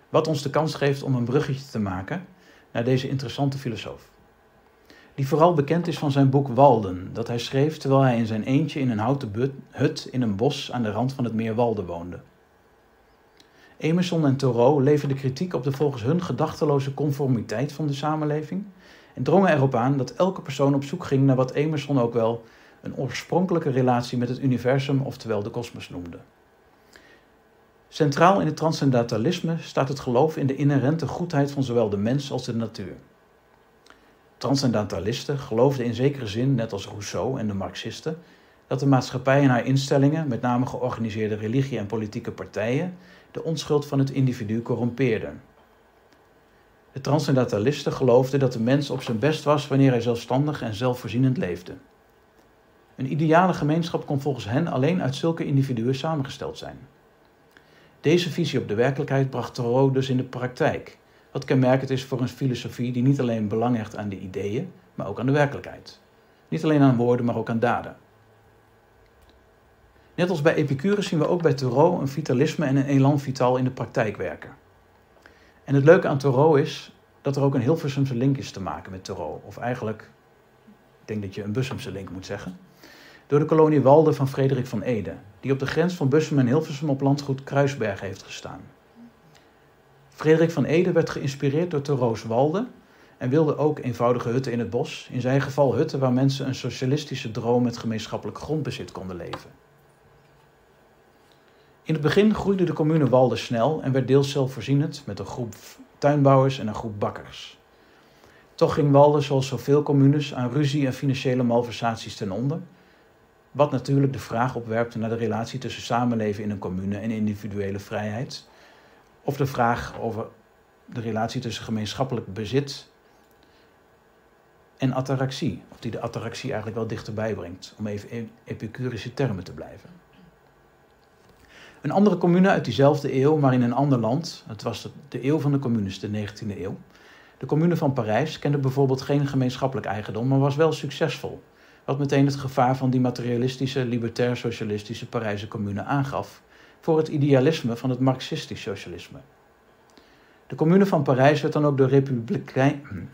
Wat ons de kans geeft om een bruggetje te maken naar deze interessante filosoof. Die vooral bekend is van zijn boek Walden, dat hij schreef terwijl hij in zijn eentje in een houten hut in een bos aan de rand van het meer Walden woonde. Emerson en Thoreau leverden kritiek op de volgens hun gedachteloze conformiteit van de samenleving en drongen erop aan dat elke persoon op zoek ging naar wat Emerson ook wel een oorspronkelijke relatie met het universum, oftewel de kosmos, noemde. Centraal in het transcendentalisme staat het geloof in de inherente goedheid van zowel de mens als de natuur. Transcendentalisten geloofden in zekere zin, net als Rousseau en de Marxisten, dat de maatschappij en haar instellingen, met name georganiseerde religie en politieke partijen, de onschuld van het individu corrompeerden. De transcendentalisten geloofden dat de mens op zijn best was wanneer hij zelfstandig en zelfvoorzienend leefde. Een ideale gemeenschap kon volgens hen alleen uit zulke individuen samengesteld zijn. Deze visie op de werkelijkheid bracht Thoreau dus in de praktijk, wat kenmerkend is voor een filosofie die niet alleen belang hecht aan de ideeën, maar ook aan de werkelijkheid. Niet alleen aan woorden, maar ook aan daden. Net als bij Epicurus zien we ook bij Thoreau een vitalisme en een elan vitaal in de praktijk werken. En het leuke aan Thoreau is dat er ook een Hilversumse link is te maken met Thoreau. Of eigenlijk, ik denk dat je een Bussumse link moet zeggen. Door de kolonie Walde van Frederik van Ede, die op de grens van Bussum en Hilversum op landgoed Kruisberg heeft gestaan. Frederik van Ede werd geïnspireerd door Thoreau's Walde en wilde ook eenvoudige hutten in het bos, in zijn geval hutten waar mensen een socialistische droom met gemeenschappelijk grondbezit konden leven. In het begin groeide de commune Walde snel en werd deels zelfvoorzienend met een groep tuinbouwers en een groep bakkers. Toch ging Walde, zoals zoveel communes, aan ruzie en financiële malversaties ten onder, wat natuurlijk de vraag opwerpt naar de relatie tussen samenleven in een commune en individuele vrijheid, of de vraag over de relatie tussen gemeenschappelijk bezit en attractie, of die de attractie eigenlijk wel dichterbij brengt, om even in epicurische termen te blijven. Een andere commune uit diezelfde eeuw, maar in een ander land, het was de eeuw van de communes, de 19e eeuw. De commune van Parijs kende bijvoorbeeld geen gemeenschappelijk eigendom, maar was wel succesvol. Wat meteen het gevaar van die materialistische, libertair-socialistische Parijse commune aangaf voor het idealisme van het marxistisch socialisme. De commune van Parijs werd dan ook door republikein,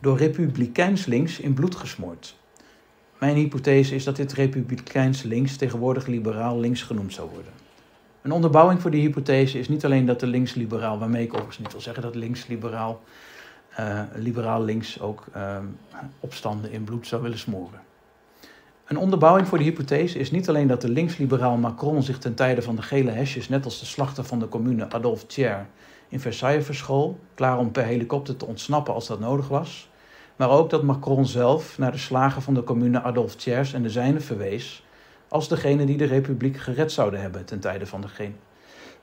door republikeins links in bloed gesmoord. Mijn hypothese is dat dit republikeins links tegenwoordig liberaal links genoemd zou worden. Een onderbouwing voor die hypothese is niet alleen dat de links-liberaal, waarmee ik overigens niet wil zeggen dat links-liberaal, uh, liberaal links ook uh, opstanden in bloed zou willen smoren. Een onderbouwing voor de hypothese is niet alleen dat de links-liberaal Macron zich ten tijde van de gele hesjes, net als de slachter van de commune Adolphe Thiers, in Versailles verschool, klaar om per helikopter te ontsnappen als dat nodig was, maar ook dat Macron zelf naar de slagen van de commune Adolphe Thiers en de zijnen verwees als degene die de republiek gered zouden hebben ten tijde van de,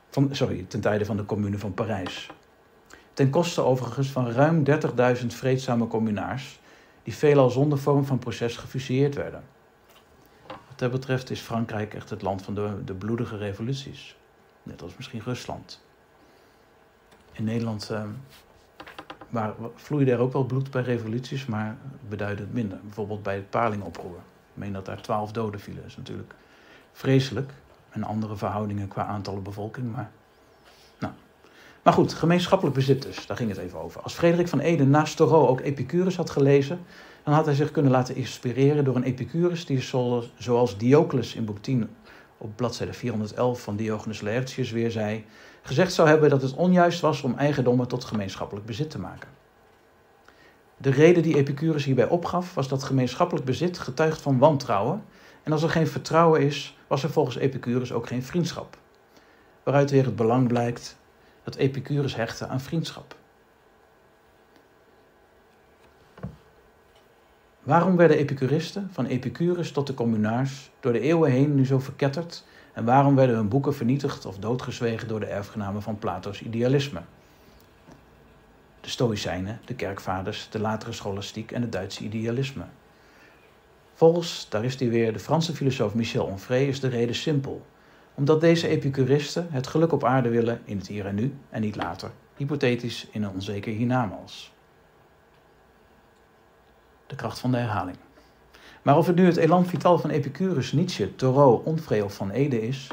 van, sorry, ten tijde van de commune van Parijs. Ten koste overigens van ruim 30.000 vreedzame communaars, die veelal zonder vorm van proces gefusilleerd werden. Wat dat betreft is Frankrijk echt het land van de, de bloedige revoluties. Net als misschien Rusland. In Nederland uh, waar, vloeide er ook wel bloed bij revoluties, maar beduidde het minder. Bijvoorbeeld bij het Palingoproer. Ik meen dat daar twaalf doden vielen. Dat is natuurlijk vreselijk. En andere verhoudingen qua aantallen bevolking, maar... Nou. Maar goed, gemeenschappelijk bezit dus, daar ging het even over. Als Frederik van Eden naast Thoreau ook Epicurus had gelezen, dan had hij zich kunnen laten inspireren door een Epicurus die zoals Diocles in boek 10 op bladzijde 411 van Diogenes Laertius weer zei, gezegd zou hebben dat het onjuist was om eigendommen tot gemeenschappelijk bezit te maken. De reden die Epicurus hierbij opgaf was dat gemeenschappelijk bezit getuigt van wantrouwen en als er geen vertrouwen is, was er volgens Epicurus ook geen vriendschap. Waaruit weer het belang blijkt dat Epicurus hechtte aan vriendschap. Waarom werden epicuristen, van Epicurus tot de communaars, door de eeuwen heen nu zo verketterd? En waarom werden hun boeken vernietigd of doodgezwegen door de erfgenamen van Plato's idealisme? De Stoïcijnen, de kerkvaders, de latere scholastiek en het Duitse idealisme. Volgens, daar is hij weer, de Franse filosoof Michel Onfray is de reden simpel. Omdat deze epicuristen het geluk op aarde willen in het hier en nu en niet later, hypothetisch in een onzeker hiernamaals. De kracht van de herhaling. Maar of het nu het elan vital van Epicurus, Nietzsche, Thoreau, Onfray of Van Ede is,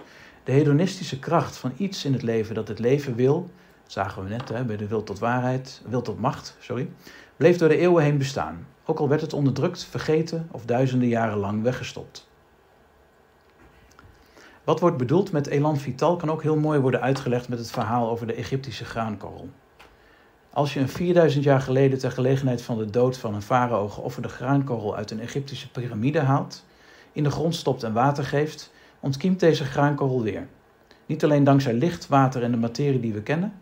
de hedonistische kracht van iets in het leven dat het leven wil, zagen we net hè, bij de wil tot waarheid, wil tot macht, sorry, bleef door de eeuwen heen bestaan, ook al werd het onderdrukt, vergeten of duizenden jaren lang weggestopt. Wat wordt bedoeld met elan vital kan ook heel mooi worden uitgelegd met het verhaal over de Egyptische graankorrel. Als je een 4000 jaar geleden ter gelegenheid van de dood van een farao geofferde graankorrel uit een Egyptische piramide haalt, in de grond stopt en water geeft, ontkiemt deze graankorrel weer. Niet alleen dankzij licht, water en de materie die we kennen,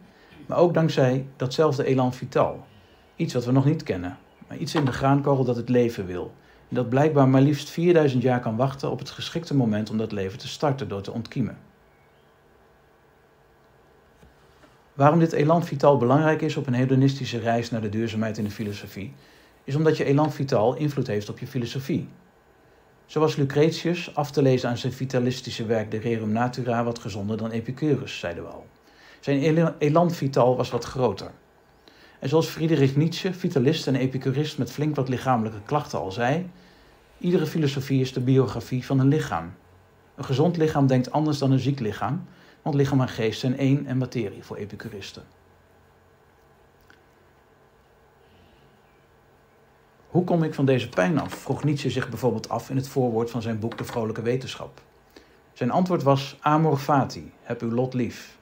maar ook dankzij datzelfde elan vital. Iets wat we nog niet kennen, maar iets in de graankorrel dat het leven wil. En dat blijkbaar maar liefst 4000 jaar kan wachten op het geschikte moment om dat leven te starten door te ontkiemen. Waarom dit elan vital belangrijk is op een hedonistische reis naar de duurzaamheid in de filosofie, is omdat je elan vital invloed heeft op je filosofie. Zoals Lucretius af te lezen aan zijn vitalistische werk De Rerum Natura wat gezonder dan Epicurus, zeiden we al. Zijn elan vital was wat groter. En zoals Friedrich Nietzsche, vitalist en epicurist met flink wat lichamelijke klachten al zei, iedere filosofie is de biografie van een lichaam. Een gezond lichaam denkt anders dan een ziek lichaam, want lichaam en geest zijn één en materie voor epicuristen. Hoe kom ik van deze pijn af? vroeg Nietzsche zich bijvoorbeeld af in het voorwoord van zijn boek De Vrolijke Wetenschap. Zijn antwoord was amor fati, heb uw lot lief.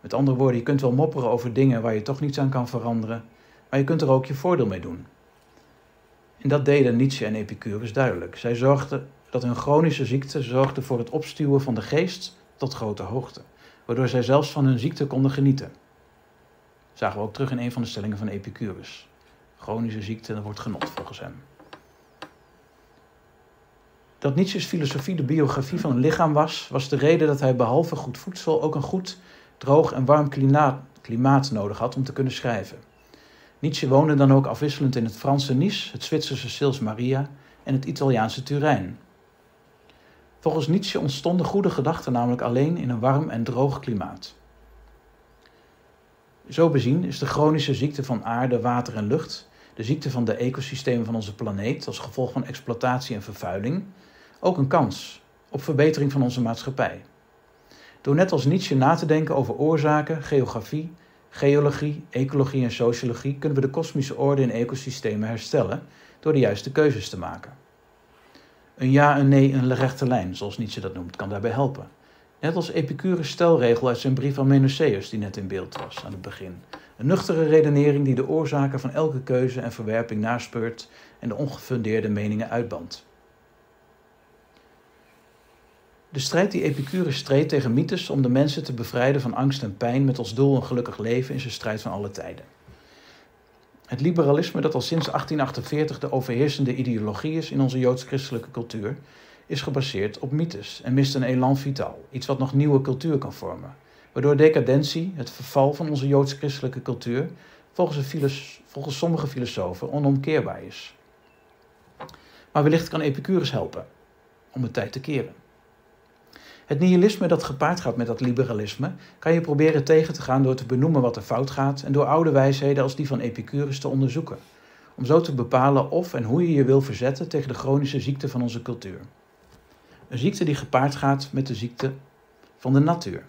Met andere woorden, je kunt wel mopperen over dingen waar je toch niets aan kan veranderen, maar je kunt er ook je voordeel mee doen. En dat deden Nietzsche en Epicurus duidelijk. Zij zorgden dat hun chronische ziekte zorgde voor het opstuwen van de geest tot grote hoogte, waardoor zij zelfs van hun ziekte konden genieten. Zagen we ook terug in een van de stellingen van Epicurus. Chronische ziekte, wordt genot volgens hem. Dat Nietzsche's filosofie de biografie van een lichaam was, was de reden dat hij behalve goed voedsel ook een goed, droog en warm klimaat, klimaat nodig had om te kunnen schrijven. Nietzsche woonde dan ook afwisselend in het Franse Nice, het Zwitserse Sils Maria en het Italiaanse Turijn. Volgens Nietzsche ontstonden goede gedachten namelijk alleen in een warm en droog klimaat. Zo bezien is de chronische ziekte van aarde, water en lucht, de ziekte van de ecosystemen van onze planeet als gevolg van exploitatie en vervuiling, ook een kans op verbetering van onze maatschappij. Door net als Nietzsche na te denken over oorzaken, geografie, geologie, ecologie en sociologie kunnen we de kosmische orde in ecosystemen herstellen door de juiste keuzes te maken. Een ja, een nee, een rechte lijn, zoals Nietzsche dat noemt, kan daarbij helpen. Net als Epicurus stelregel uit zijn brief aan Menocéus, die net in beeld was aan het begin. Een nuchtere redenering die de oorzaken van elke keuze en verwerping naspeurt en de ongefundeerde meningen uitbandt. De strijd die Epicurus streed tegen mythes om de mensen te bevrijden van angst en pijn met als doel een gelukkig leven is een strijd van alle tijden. Het liberalisme, dat al sinds 1848 de overheersende ideologie is in onze joods-christelijke cultuur, is gebaseerd op mythes en mist een elan vital, iets wat nog nieuwe cultuur kan vormen. Waardoor decadentie, het verval van onze joods-christelijke cultuur, volgens, volgens sommige filosofen onomkeerbaar is. Maar wellicht kan Epicurus helpen om het tijd te keren. Het nihilisme dat gepaard gaat met dat liberalisme, kan je proberen tegen te gaan door te benoemen wat er fout gaat en door oude wijsheden als die van Epicurus te onderzoeken. Om zo te bepalen of en hoe je je wil verzetten tegen de chronische ziekte van onze cultuur. Een ziekte die gepaard gaat met de ziekte van de natuur.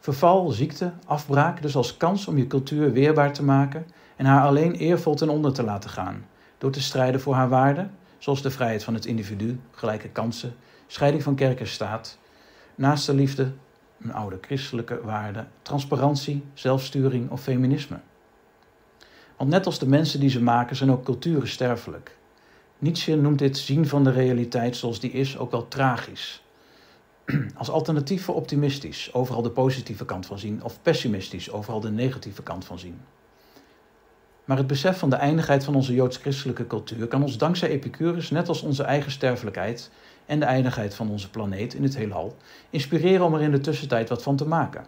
Verval, ziekte, afbraak dus als kans om je cultuur weerbaar te maken en haar alleen eervol ten onder te laten gaan, door te strijden voor haar waarden, zoals de vrijheid van het individu, gelijke kansen, scheiding van kerk en staat, naaste liefde, een oude christelijke waarde, transparantie, zelfsturing of feminisme. Want net als de mensen die ze maken, zijn ook culturen sterfelijk. Nietzsche noemt dit zien van de realiteit zoals die is ook wel tragisch. Als alternatief voor optimistisch, overal de positieve kant van zien, of pessimistisch, overal de negatieve kant van zien. Maar het besef van de eindigheid van onze joods-christelijke cultuur kan ons dankzij Epicurus, net als onze eigen sterfelijkheid en de eindigheid van onze planeet in het heelal, inspireren om er in de tussentijd wat van te maken.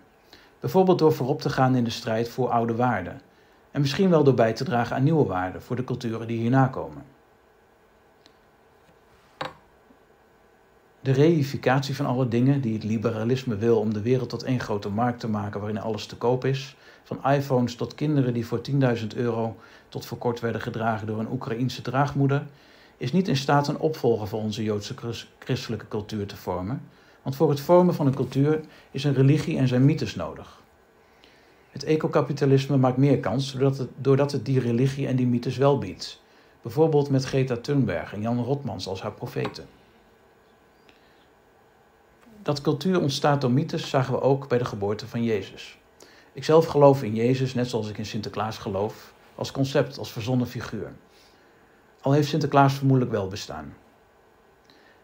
Bijvoorbeeld door voorop te gaan in de strijd voor oude waarden. En misschien wel door bij te dragen aan nieuwe waarden voor de culturen die hierna komen. De reificatie van alle dingen die het liberalisme wil om de wereld tot één grote markt te maken waarin alles te koop is, van iPhones tot kinderen die voor 10.000 euro tot voor kort werden gedragen door een Oekraïense draagmoeder, is niet in staat een opvolger voor onze Joodse christelijke cultuur te vormen, want voor het vormen van een cultuur is een religie en zijn mythes nodig. Het ecokapitalisme maakt meer kans doordat het, doordat het die religie en die mythes wel biedt, bijvoorbeeld met Greta Thunberg en Jan Rotmans als haar profeten. Dat cultuur ontstaat door mythes zagen we ook bij de geboorte van Jezus. Ik zelf geloof in Jezus, net zoals ik in Sinterklaas geloof, als concept, als verzonnen figuur. Al heeft Sinterklaas vermoedelijk wel bestaan.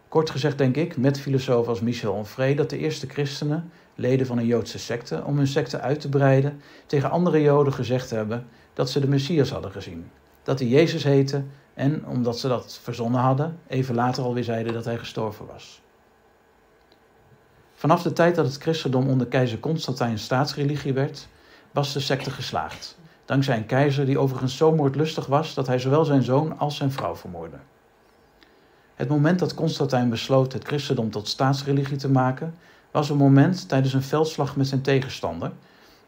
Kort gezegd denk ik, met filosofen als Michel Onfray, dat de eerste christenen, leden van een Joodse secte, om hun secte uit te breiden, tegen andere Joden gezegd hebben dat ze de Messias hadden gezien. Dat hij Jezus heette en, omdat ze dat verzonnen hadden, even later alweer zeiden dat hij gestorven was. Vanaf de tijd dat het christendom onder keizer Constantijn staatsreligie werd, was de secte geslaagd. Dankzij een keizer die overigens zo moordlustig was dat hij zowel zijn zoon als zijn vrouw vermoordde. Het moment dat Constantijn besloot het christendom tot staatsreligie te maken, was een moment tijdens een veldslag met zijn tegenstander,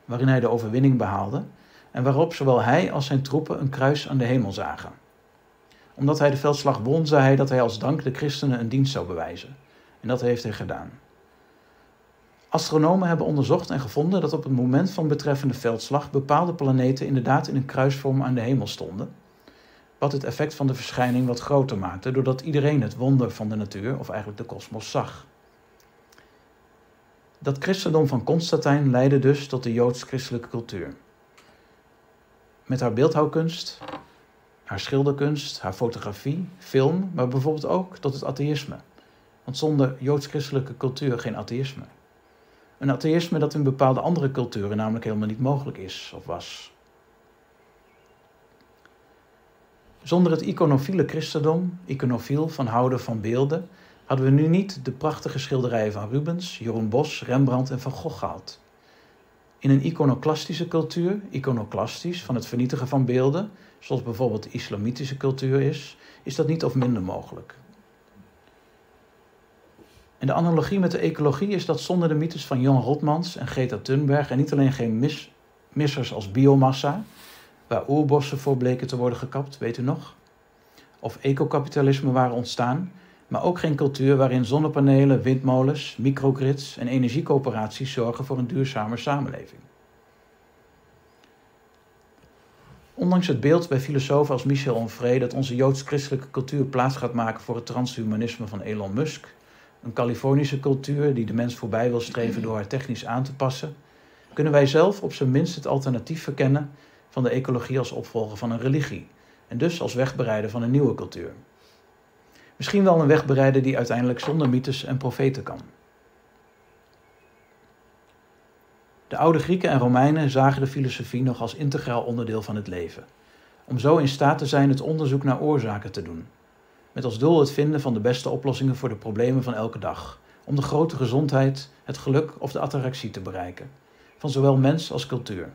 waarin hij de overwinning behaalde en waarop zowel hij als zijn troepen een kruis aan de hemel zagen. Omdat hij de veldslag won, zei hij dat hij als dank de christenen een dienst zou bewijzen. En dat heeft hij gedaan. Astronomen hebben onderzocht en gevonden dat op het moment van betreffende veldslag bepaalde planeten inderdaad in een kruisvorm aan de hemel stonden. Wat het effect van de verschijning wat groter maakte, doordat iedereen het wonder van de natuur, of eigenlijk de kosmos, zag. Dat christendom van Constantijn leidde dus tot de joods-christelijke cultuur. Met haar beeldhouwkunst, haar schilderkunst, haar fotografie, film, maar bijvoorbeeld ook tot het atheïsme. Want zonder joods-christelijke cultuur geen atheïsme. Een atheïsme dat in bepaalde andere culturen namelijk helemaal niet mogelijk is of was. Zonder het iconofiele christendom, iconofiel van houden van beelden, hadden we nu niet de prachtige schilderijen van Rubens, Jeroen Bos, Rembrandt en Van Gogh gehad. In een iconoclastische cultuur, iconoclastisch van het vernietigen van beelden, zoals bijvoorbeeld de islamitische cultuur is, is dat niet of minder mogelijk. En de analogie met de ecologie is dat zonder de mythes van Jan Rotmans en Greta Thunberg er niet alleen geen mis, missers als biomassa, waar oerbossen voor bleken te worden gekapt, weet u nog? Of ecokapitalisme waren ontstaan, maar ook geen cultuur waarin zonnepanelen, windmolens, microgrids en energiecoöperaties zorgen voor een duurzame samenleving. Ondanks het beeld bij filosofen als Michel Onfray dat onze joods-christelijke cultuur plaats gaat maken voor het transhumanisme van Elon Musk, een Californische cultuur die de mens voorbij wil streven door haar technisch aan te passen, kunnen wij zelf op zijn minst het alternatief verkennen van de ecologie als opvolger van een religie en dus als wegbereider van een nieuwe cultuur. Misschien wel een wegbereider die uiteindelijk zonder mythes en profeten kan. De oude Grieken en Romeinen zagen de filosofie nog als integraal onderdeel van het leven, om zo in staat te zijn het onderzoek naar oorzaken te doen met als doel het vinden van de beste oplossingen voor de problemen van elke dag, om de grote gezondheid, het geluk of de attractie te bereiken, van zowel mens als cultuur.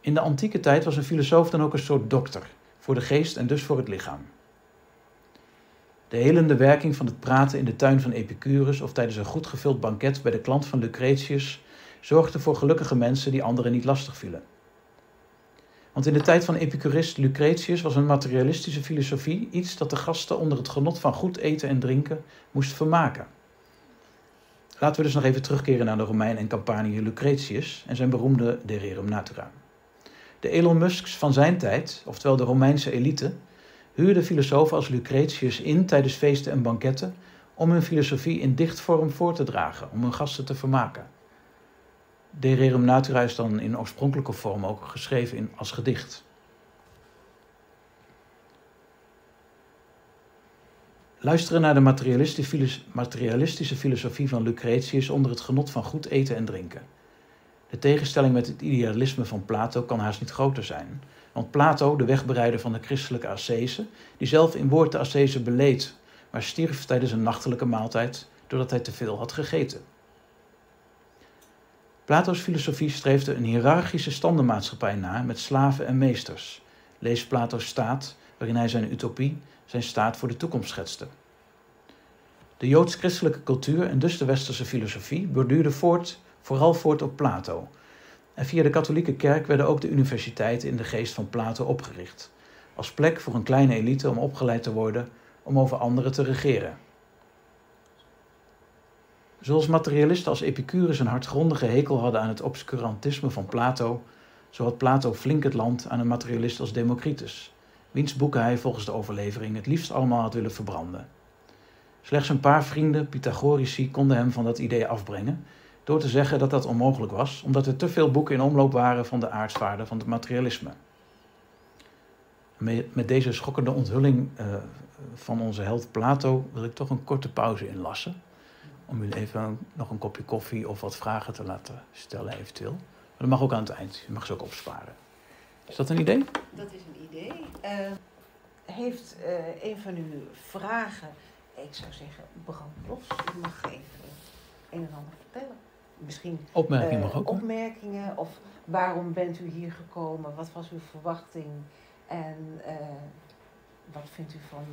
In de antieke tijd was een filosoof dan ook een soort dokter, voor de geest en dus voor het lichaam. De helende werking van het praten in de tuin van Epicurus of tijdens een goed gevuld banket bij de klant van Lucretius zorgde voor gelukkige mensen die anderen niet lastig vielen. Want in de tijd van Epicurist Lucretius was een materialistische filosofie iets dat de gasten onder het genot van goed eten en drinken moest vermaken. Laten we dus nog even terugkeren naar de Romein en Campaniër Lucretius en zijn beroemde De Rerum Natura. De Elon Musks van zijn tijd, oftewel de Romeinse elite, huurden filosofen als Lucretius in tijdens feesten en banketten om hun filosofie in dichtvorm voor te dragen, om hun gasten te vermaken. De Rerum Natura is dan in oorspronkelijke vorm ook geschreven in, als gedicht. Luisteren naar de materialistische filosofie van Lucretius onder het genot van goed eten en drinken. De tegenstelling met het idealisme van Plato kan haast niet groter zijn. Want Plato, de wegbereider van de christelijke ascese, die zelf in woord de ascese beleed, maar stierf tijdens een nachtelijke maaltijd doordat hij te veel had gegeten. Plato's filosofie streefde een hiërarchische standenmaatschappij na met slaven en meesters. Lees Plato's staat, waarin hij zijn utopie, zijn staat voor de toekomst schetste. De joods-christelijke cultuur en dus de westerse filosofie borduurde voort, vooral voort op Plato. En via de katholieke kerk werden ook de universiteiten in de geest van Plato opgericht, als plek voor een kleine elite om opgeleid te worden om over anderen te regeren. Zoals materialisten als Epicurus een hardgrondige hekel hadden aan het obscurantisme van Plato, zo had Plato flink het land aan een materialist als Democritus, wiens boeken hij volgens de overlevering het liefst allemaal had willen verbranden. Slechts een paar vrienden, Pythagorici, konden hem van dat idee afbrengen, door te zeggen dat dat onmogelijk was, omdat er te veel boeken in omloop waren van de aardsvaarden van het materialisme. Met deze schokkende onthulling uh, van onze held Plato wil ik toch een korte pauze inlassen om u even nog een kopje koffie of wat vragen te laten stellen eventueel. Maar dat mag ook aan het eind. Je mag ze ook opsparen. Is dat een idee? Dat is een idee. Uh, heeft uh, een van uw vragen, ik zou zeggen, brand los. U mag even een en ander vertellen. Misschien Opmerkingen uh, mag ook. Opmerkingen of waarom bent u hier gekomen? Wat was uw verwachting? En wat vindt u van,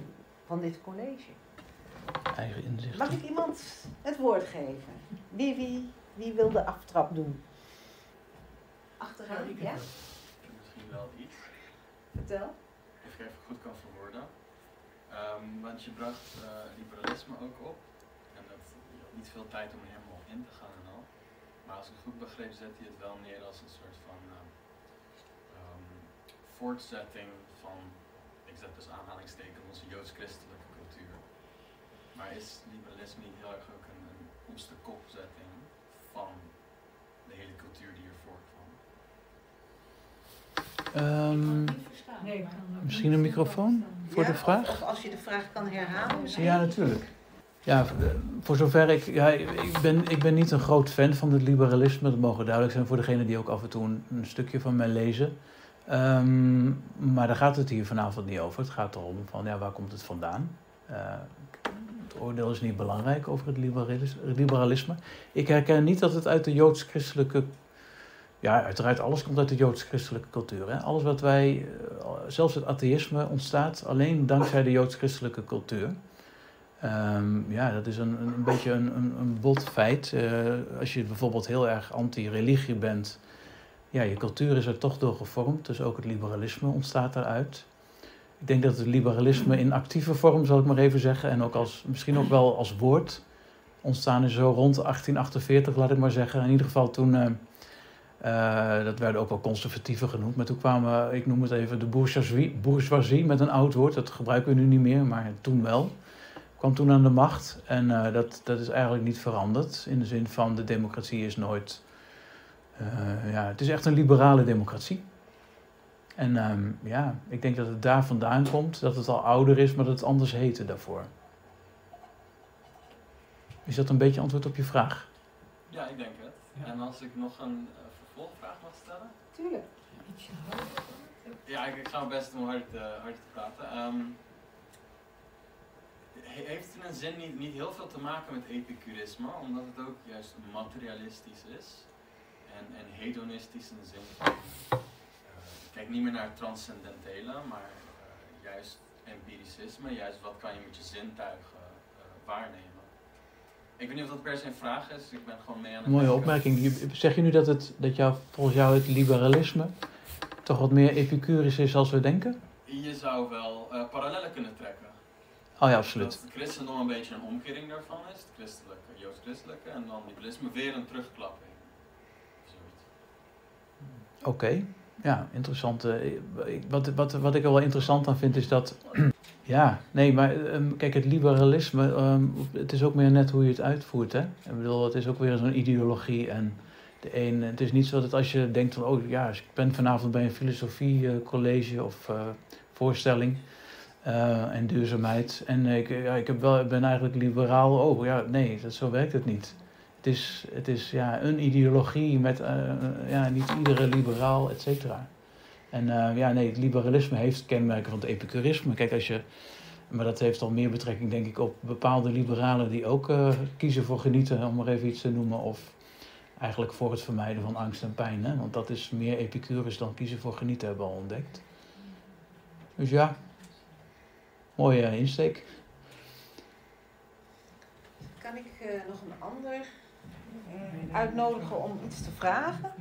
van dit college? Eigen inzicht. Mag ik iemand het woord geven? Wie, wie, wie wil de aftrap doen? Achteraan, ja? ja? Misschien wel iets. Vertel. Als ik even goed kan verwoorden. Um, want je bracht uh, liberalisme ook op. En dat, je had niet veel tijd om er helemaal in te gaan en al. Maar als ik het goed begreep, zet hij het wel neer als een soort van uh, um, voortzetting van, ik zet dus aanhalingstekens, onze joods-christelijke. Maar is liberalisme niet heel erg ook een, een de kopzetting van de hele cultuur die er voorkwam? Um, nee, misschien een microfoon voor ja, de vraag? Of, of, als je de vraag kan herhalen. Misschien? Ja, natuurlijk. Ja, voor zover ik. Ja, ik, ben, ik ben niet een groot fan van het liberalisme. Dat mogen duidelijk zijn voor degenen die ook af en toe een, een stukje van mij lezen. Um, maar daar gaat het hier vanavond niet over. Het gaat erom van ja, waar komt het vandaan? Uh, het oordeel is niet belangrijk over het liberalisme. Ik herken niet dat het uit de joods-christelijke. Ja, uiteraard, alles komt uit de joods-christelijke cultuur. Hè? Alles wat wij, eh, zelfs het atheïsme, ontstaat alleen dankzij de joods-christelijke cultuur. Um, ja, dat is een, een beetje een, een, bot feit. Uh, als je bijvoorbeeld heel erg anti-religie bent, ja, je cultuur is er toch door gevormd. Dus ook het liberalisme ontstaat daaruit. Ik denk dat het liberalisme in actieve vorm, zal ik maar even zeggen, en ook als, misschien ook wel als woord, ontstaan is zo rond 1848, laat ik maar zeggen. In ieder geval toen, uh, uh, dat werden ook wel conservatieven genoemd, maar toen kwamen, ik noem het even, de bourgeoisie, bourgeoisie met een oud woord, dat gebruiken we nu niet meer, maar toen wel. Kwam toen aan de macht en uh, dat, dat is eigenlijk niet veranderd. In de zin van de democratie is nooit. ja, het is echt een liberale democratie. En um, ja, ik denk dat het daar vandaan komt, dat het al ouder is, maar dat het anders heette daarvoor. Is dat een beetje antwoord op je vraag? Ja, ik denk het. Ja. En als ik nog een uh, vervolgvraag mag stellen? Tuurlijk. Ja, ik, ik ga mijn best om hard, uh, hard te praten. Um, heeft het in een zin niet, niet heel veel te maken met epicurisme, omdat het ook juist materialistisch is en, en hedonistisch in de zin van kijk niet meer naar het transcendentele, maar uh, juist empiricisme, juist wat kan je met je zintuigen uh, waarnemen. Ik weet niet of dat per se een vraag is, ik ben gewoon mee aan het Mooie opmerking. Zeg je nu dat, het, dat jou, volgens jou het liberalisme toch wat meer epicurisch is als we denken? Je zou wel uh, parallellen kunnen trekken. Oh ja, absoluut. Dat het christendom een beetje een omkering daarvan is, het christelijke, joods-christelijke, en dan liberalisme weer een terugklapping. Oké. Okay. Ja, interessant. Wat, wat, wat ik er wel interessant aan vind is dat. ja, nee, maar um, kijk, het liberalisme, um, het is ook meer net hoe je het uitvoert. Hè? Ik bedoel, het is ook weer zo'n ideologie. En de een, het is niet zo dat als je denkt van, oh ja, ik ben vanavond bij een filosofiecollege uh, of uh, voorstelling. En duurzaamheid. En ik, ja, ik heb wel, ben eigenlijk liberaal. Oh ja, nee, dat, zo werkt het niet. Het is, het is ja, een ideologie met eh, ja, niet iedere liberaal, et cetera. En eh, ja, nee, het liberalisme heeft kenmerken van het epicurisme. Kijk, als je, maar dat heeft al meer betrekking, denk ik, op bepaalde liberalen die ook eh, kiezen voor genieten, om maar even iets te noemen. Of eigenlijk voor het vermijden van angst en pijn. Hè? Want dat is meer epicurus dan kiezen voor genieten, hebben we al ontdekt. Dus ja, mooie insteek. Kan ik nog een ander uitnodigen om iets te vragen?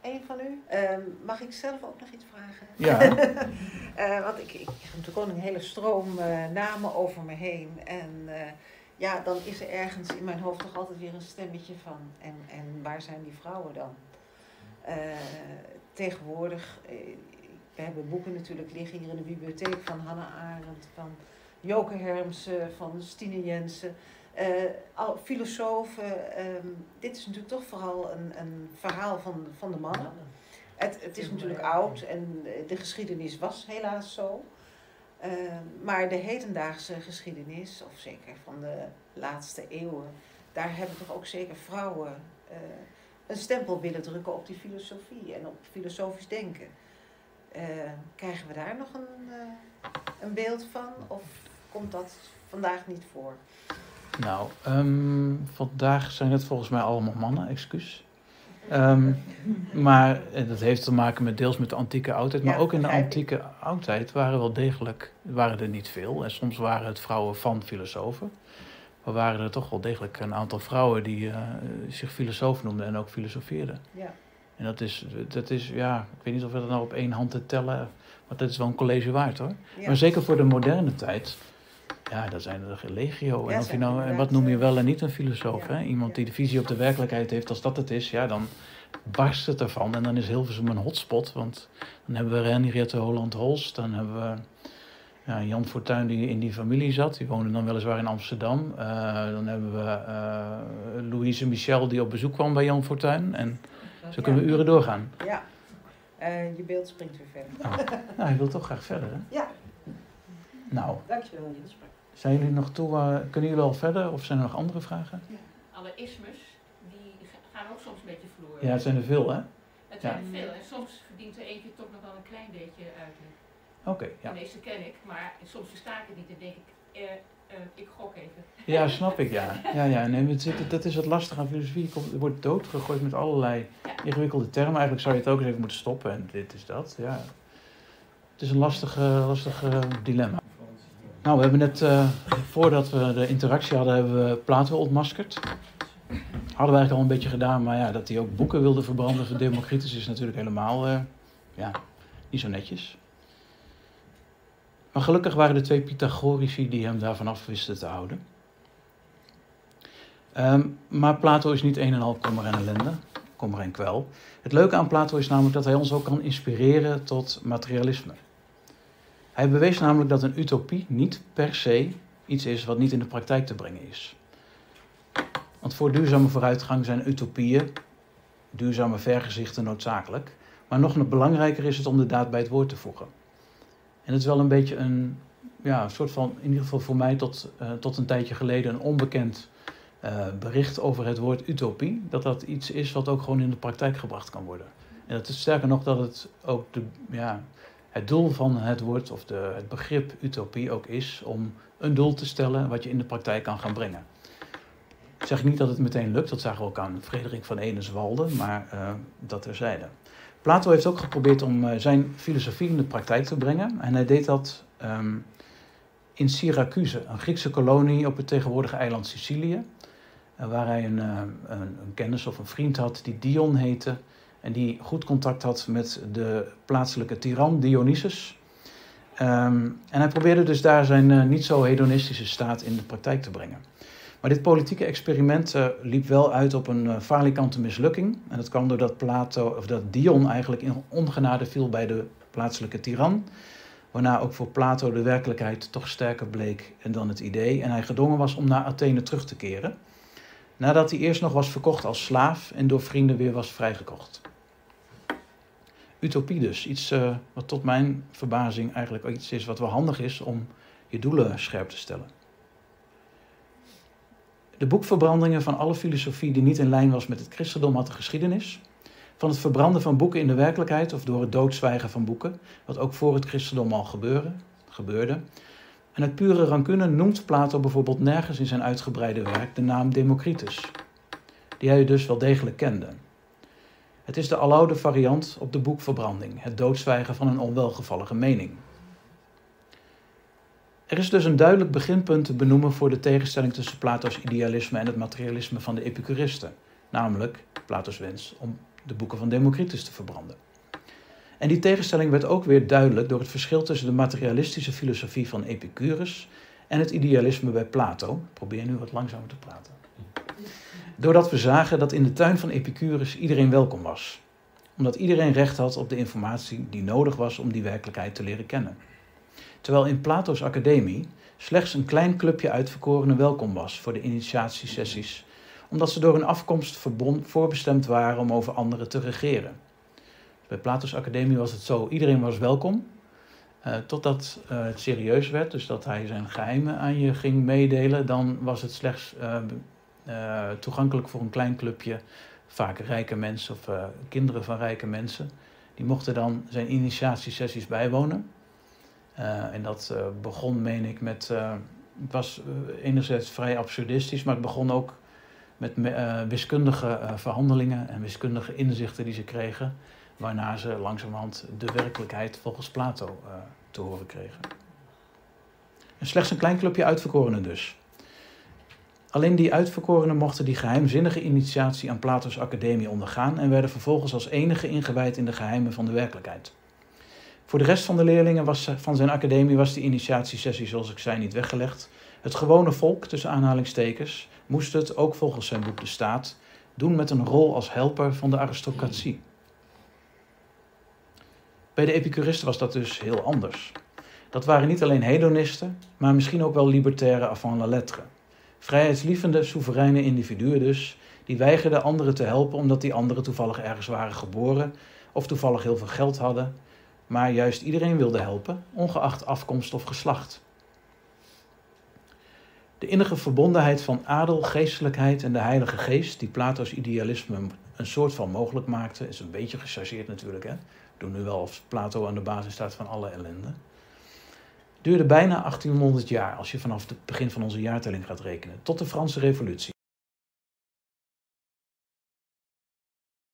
Eén van u? Ehm, mag ik zelf ook nog iets vragen? Ja, Eh, want ik, ik heb natuurlijk een hele stroom eh, namen over me heen. En eh, ja, dan is er ergens in mijn hoofd toch altijd weer een stemmetje van. En, en waar zijn die vrouwen dan? Eh, tegenwoordig, we hebben boeken natuurlijk liggen hier in de bibliotheek van Hannah Arendt, van Joke Hermsen, van Stine Jensen. Al filosofen, ehm, dit is natuurlijk toch vooral een, een verhaal van, van de mannen. Het, het is natuurlijk oud en de geschiedenis was helaas zo. Eh, maar de hedendaagse geschiedenis, of zeker van de laatste eeuwen, daar hebben toch ook zeker vrouwen eh, een stempel willen drukken op die filosofie en op filosofisch denken. Eh, krijgen we daar nog een, een beeld van of komt dat vandaag niet voor? Nou, ehm, vandaag zijn het volgens mij allemaal mannen, excuus. Ehm, maar dat heeft te maken met deels met de antieke oudheid. Maar Ja, ook in de antieke oudheid waren wel degelijk, waren er niet veel. En soms waren het vrouwen van filosofen. Maar waren er toch wel degelijk een aantal vrouwen die eh, zich filosoof noemden en ook filosofeerden. Ja. En dat is, dat is, ja, ik weet niet of we dat nou op één hand te tellen, maar dat is wel een college waard hoor. Ja. Maar zeker voor de moderne tijd, ja, daar zijn er legio. En of je nou, en inderdaad, wat noem je eh, wel en niet een filosoof, hè? Iemand die de visie op de werkelijkheid heeft als dat het is, ja, dan barst het ervan. En dan is Hilversum een hotspot, want dan hebben we Henriette Holland-Holst, dan hebben we ja, Jan Fortuyn die in die familie zat, die woonde dan weliswaar in Amsterdam. Eh, dan hebben we eh, Louise Michel die op bezoek kwam bij Jan Fortuyn. En zo kunnen we uren doorgaan. Ja, Eh, je beeld springt weer verder. Nou, ik wil toch graag verder, hè? Ja. Nou, Dankjewel, Niels. Zijn jullie nog toe, kunnen jullie al verder of zijn er nog andere vragen? alle ismes, die ga- gaan ook soms een beetje verloren. Ja, het zijn er veel, hè? Het zijn ja. er veel en soms verdient er eentje toch nog wel een klein beetje uitleg. Oké, ja. De meeste ken ik, maar soms versta ik het niet en denk ik, eh, eh, ik gok even. Ja, snap ik, ja. Ja, ja, nee, het zit, dat is het lastige aan filosofie. Je komt- wordt doodgegooid met allerlei ingewikkelde termen. Eigenlijk zou je het ook eens even moeten stoppen en dit is dat, ja. Het is een lastig, lastig dilemma. Nou, we hebben net, eh, voordat we de interactie hadden, hebben we Plato ontmaskerd. Hadden we eigenlijk al een beetje gedaan, maar ja, dat hij ook boeken wilde verbranden voor Democritus is natuurlijk helemaal, eh, ja, niet zo netjes. Maar gelukkig waren er twee Pythagorici die hem daarvan af wisten te houden. Ehm, maar Plato is niet een en al kommer en ellende, en kwel. Het leuke aan Plato is namelijk dat hij ons ook kan inspireren tot materialisme. Hij bewees namelijk dat een utopie niet per se iets is wat niet in de praktijk te brengen is. Want voor duurzame vooruitgang zijn utopieën, duurzame vergezichten noodzakelijk. Maar nog belangrijker is het om de daad bij het woord te voegen. En het is wel een beetje een, ja, een soort van, in ieder geval voor mij tot, eh, tot een tijdje geleden, een onbekend eh, bericht over het woord utopie. Dat dat iets is wat ook gewoon in de praktijk gebracht kan worden. En dat is sterker nog dat het ook de, ja, het doel van het woord of de, het begrip utopie ook is om een doel te stellen wat je in de praktijk kan gaan brengen. Ik zeg niet dat het meteen lukt, dat zagen we ook aan Frederik van Eneswalde, maar eh, dat terzijde. Plato heeft ook geprobeerd om eh, zijn filosofie in de praktijk te brengen. En hij deed dat ehm, in Syracuse, een Griekse kolonie op het tegenwoordige eiland Sicilië. eh, waar hij een, een, een kennis of een vriend had die Dion heette. En die goed contact had met de plaatselijke tiran Dionysus. Ehm, en hij probeerde dus daar zijn eh, niet zo hedonistische staat in de praktijk te brengen. Maar dit politieke experiment eh, liep wel uit op een uh, falikante mislukking. En dat kwam doordat Plato, of dat Dion eigenlijk in ongenade viel bij de plaatselijke tiran. Waarna ook voor Plato de werkelijkheid toch sterker bleek dan het idee. En hij gedwongen was om naar Athene terug te keren. Nadat hij eerst nog was verkocht als slaaf en door vrienden weer was vrijgekocht. Utopie dus, iets uh, wat tot mijn verbazing eigenlijk iets is wat wel handig is om je doelen scherp te stellen. De boekverbrandingen van alle filosofie die niet in lijn was met het christendom had de geschiedenis. Van het verbranden van boeken in de werkelijkheid of door het doodzwijgen van boeken, wat ook voor het christendom al gebeurde. En het pure rancune noemt Plato bijvoorbeeld nergens in zijn uitgebreide werk de naam Democritus, die hij dus wel degelijk kende. Het is de aloude variant op de boekverbranding, het doodzwijgen van een onwelgevallige mening. Er is dus een duidelijk beginpunt te benoemen voor de tegenstelling tussen Plato's idealisme en het materialisme van de Epicuristen, namelijk Plato's wens om de boeken van Democritus te verbranden. En die tegenstelling werd ook weer duidelijk door het verschil tussen de materialistische filosofie van Epicurus en het idealisme bij Plato. Ik probeer nu wat langzamer te praten. Doordat we zagen dat in de tuin van Epicurus iedereen welkom was. Omdat iedereen recht had op de informatie die nodig was om die werkelijkheid te leren kennen. Terwijl in Plato's academie slechts een klein clubje uitverkorenen welkom was voor de initiatiesessies, omdat ze door hun afkomst voorbestemd waren om over anderen te regeren. Bij Plato's academie was het zo, iedereen was welkom, uh, totdat uh, het serieus werd, dus dat hij zijn geheimen aan je ging meedelen, dan was het slechts uh, toegankelijk voor een klein clubje, vaak rijke mensen of kinderen van rijke mensen. Die mochten dan zijn initiatiesessies bijwonen. En dat begon, meen ik, met. Het was enerzijds vrij absurdistisch, maar het begon ook met wiskundige verhandelingen en wiskundige inzichten die ze kregen, waarna ze langzamerhand de werkelijkheid volgens Plato te horen kregen. En slechts een klein clubje uitverkorenen dus. Alleen die uitverkorenen mochten die geheimzinnige initiatie aan Plato's academie ondergaan en werden vervolgens als enige ingewijd in de geheimen van de werkelijkheid. Voor de rest van de leerlingen was, van zijn academie was die initiatiesessie, zoals ik zei, niet weggelegd. Het gewone volk, tussen aanhalingstekens, moest het, ook volgens zijn boek De Staat, doen met een rol als helper van de aristocratie. Bij de Epicuristen was dat dus heel anders. Dat waren niet alleen hedonisten, maar misschien ook wel libertaire avant la lettre. Vrijheidslievende, soevereine individuen dus, die weigerden anderen te helpen omdat die anderen toevallig ergens waren geboren of toevallig heel veel geld hadden maar juist iedereen wilde helpen, ongeacht afkomst of geslacht. De innige verbondenheid van adel, geestelijkheid en de Heilige Geest, die Plato's idealisme een soort van mogelijk maakte, is een beetje gechargeerd natuurlijk. Hè? Doen nu wel of Plato aan de basis staat van alle ellende. Duurde bijna 1800 jaar als je vanaf het begin van onze jaartelling gaat rekenen, tot de Franse Revolutie.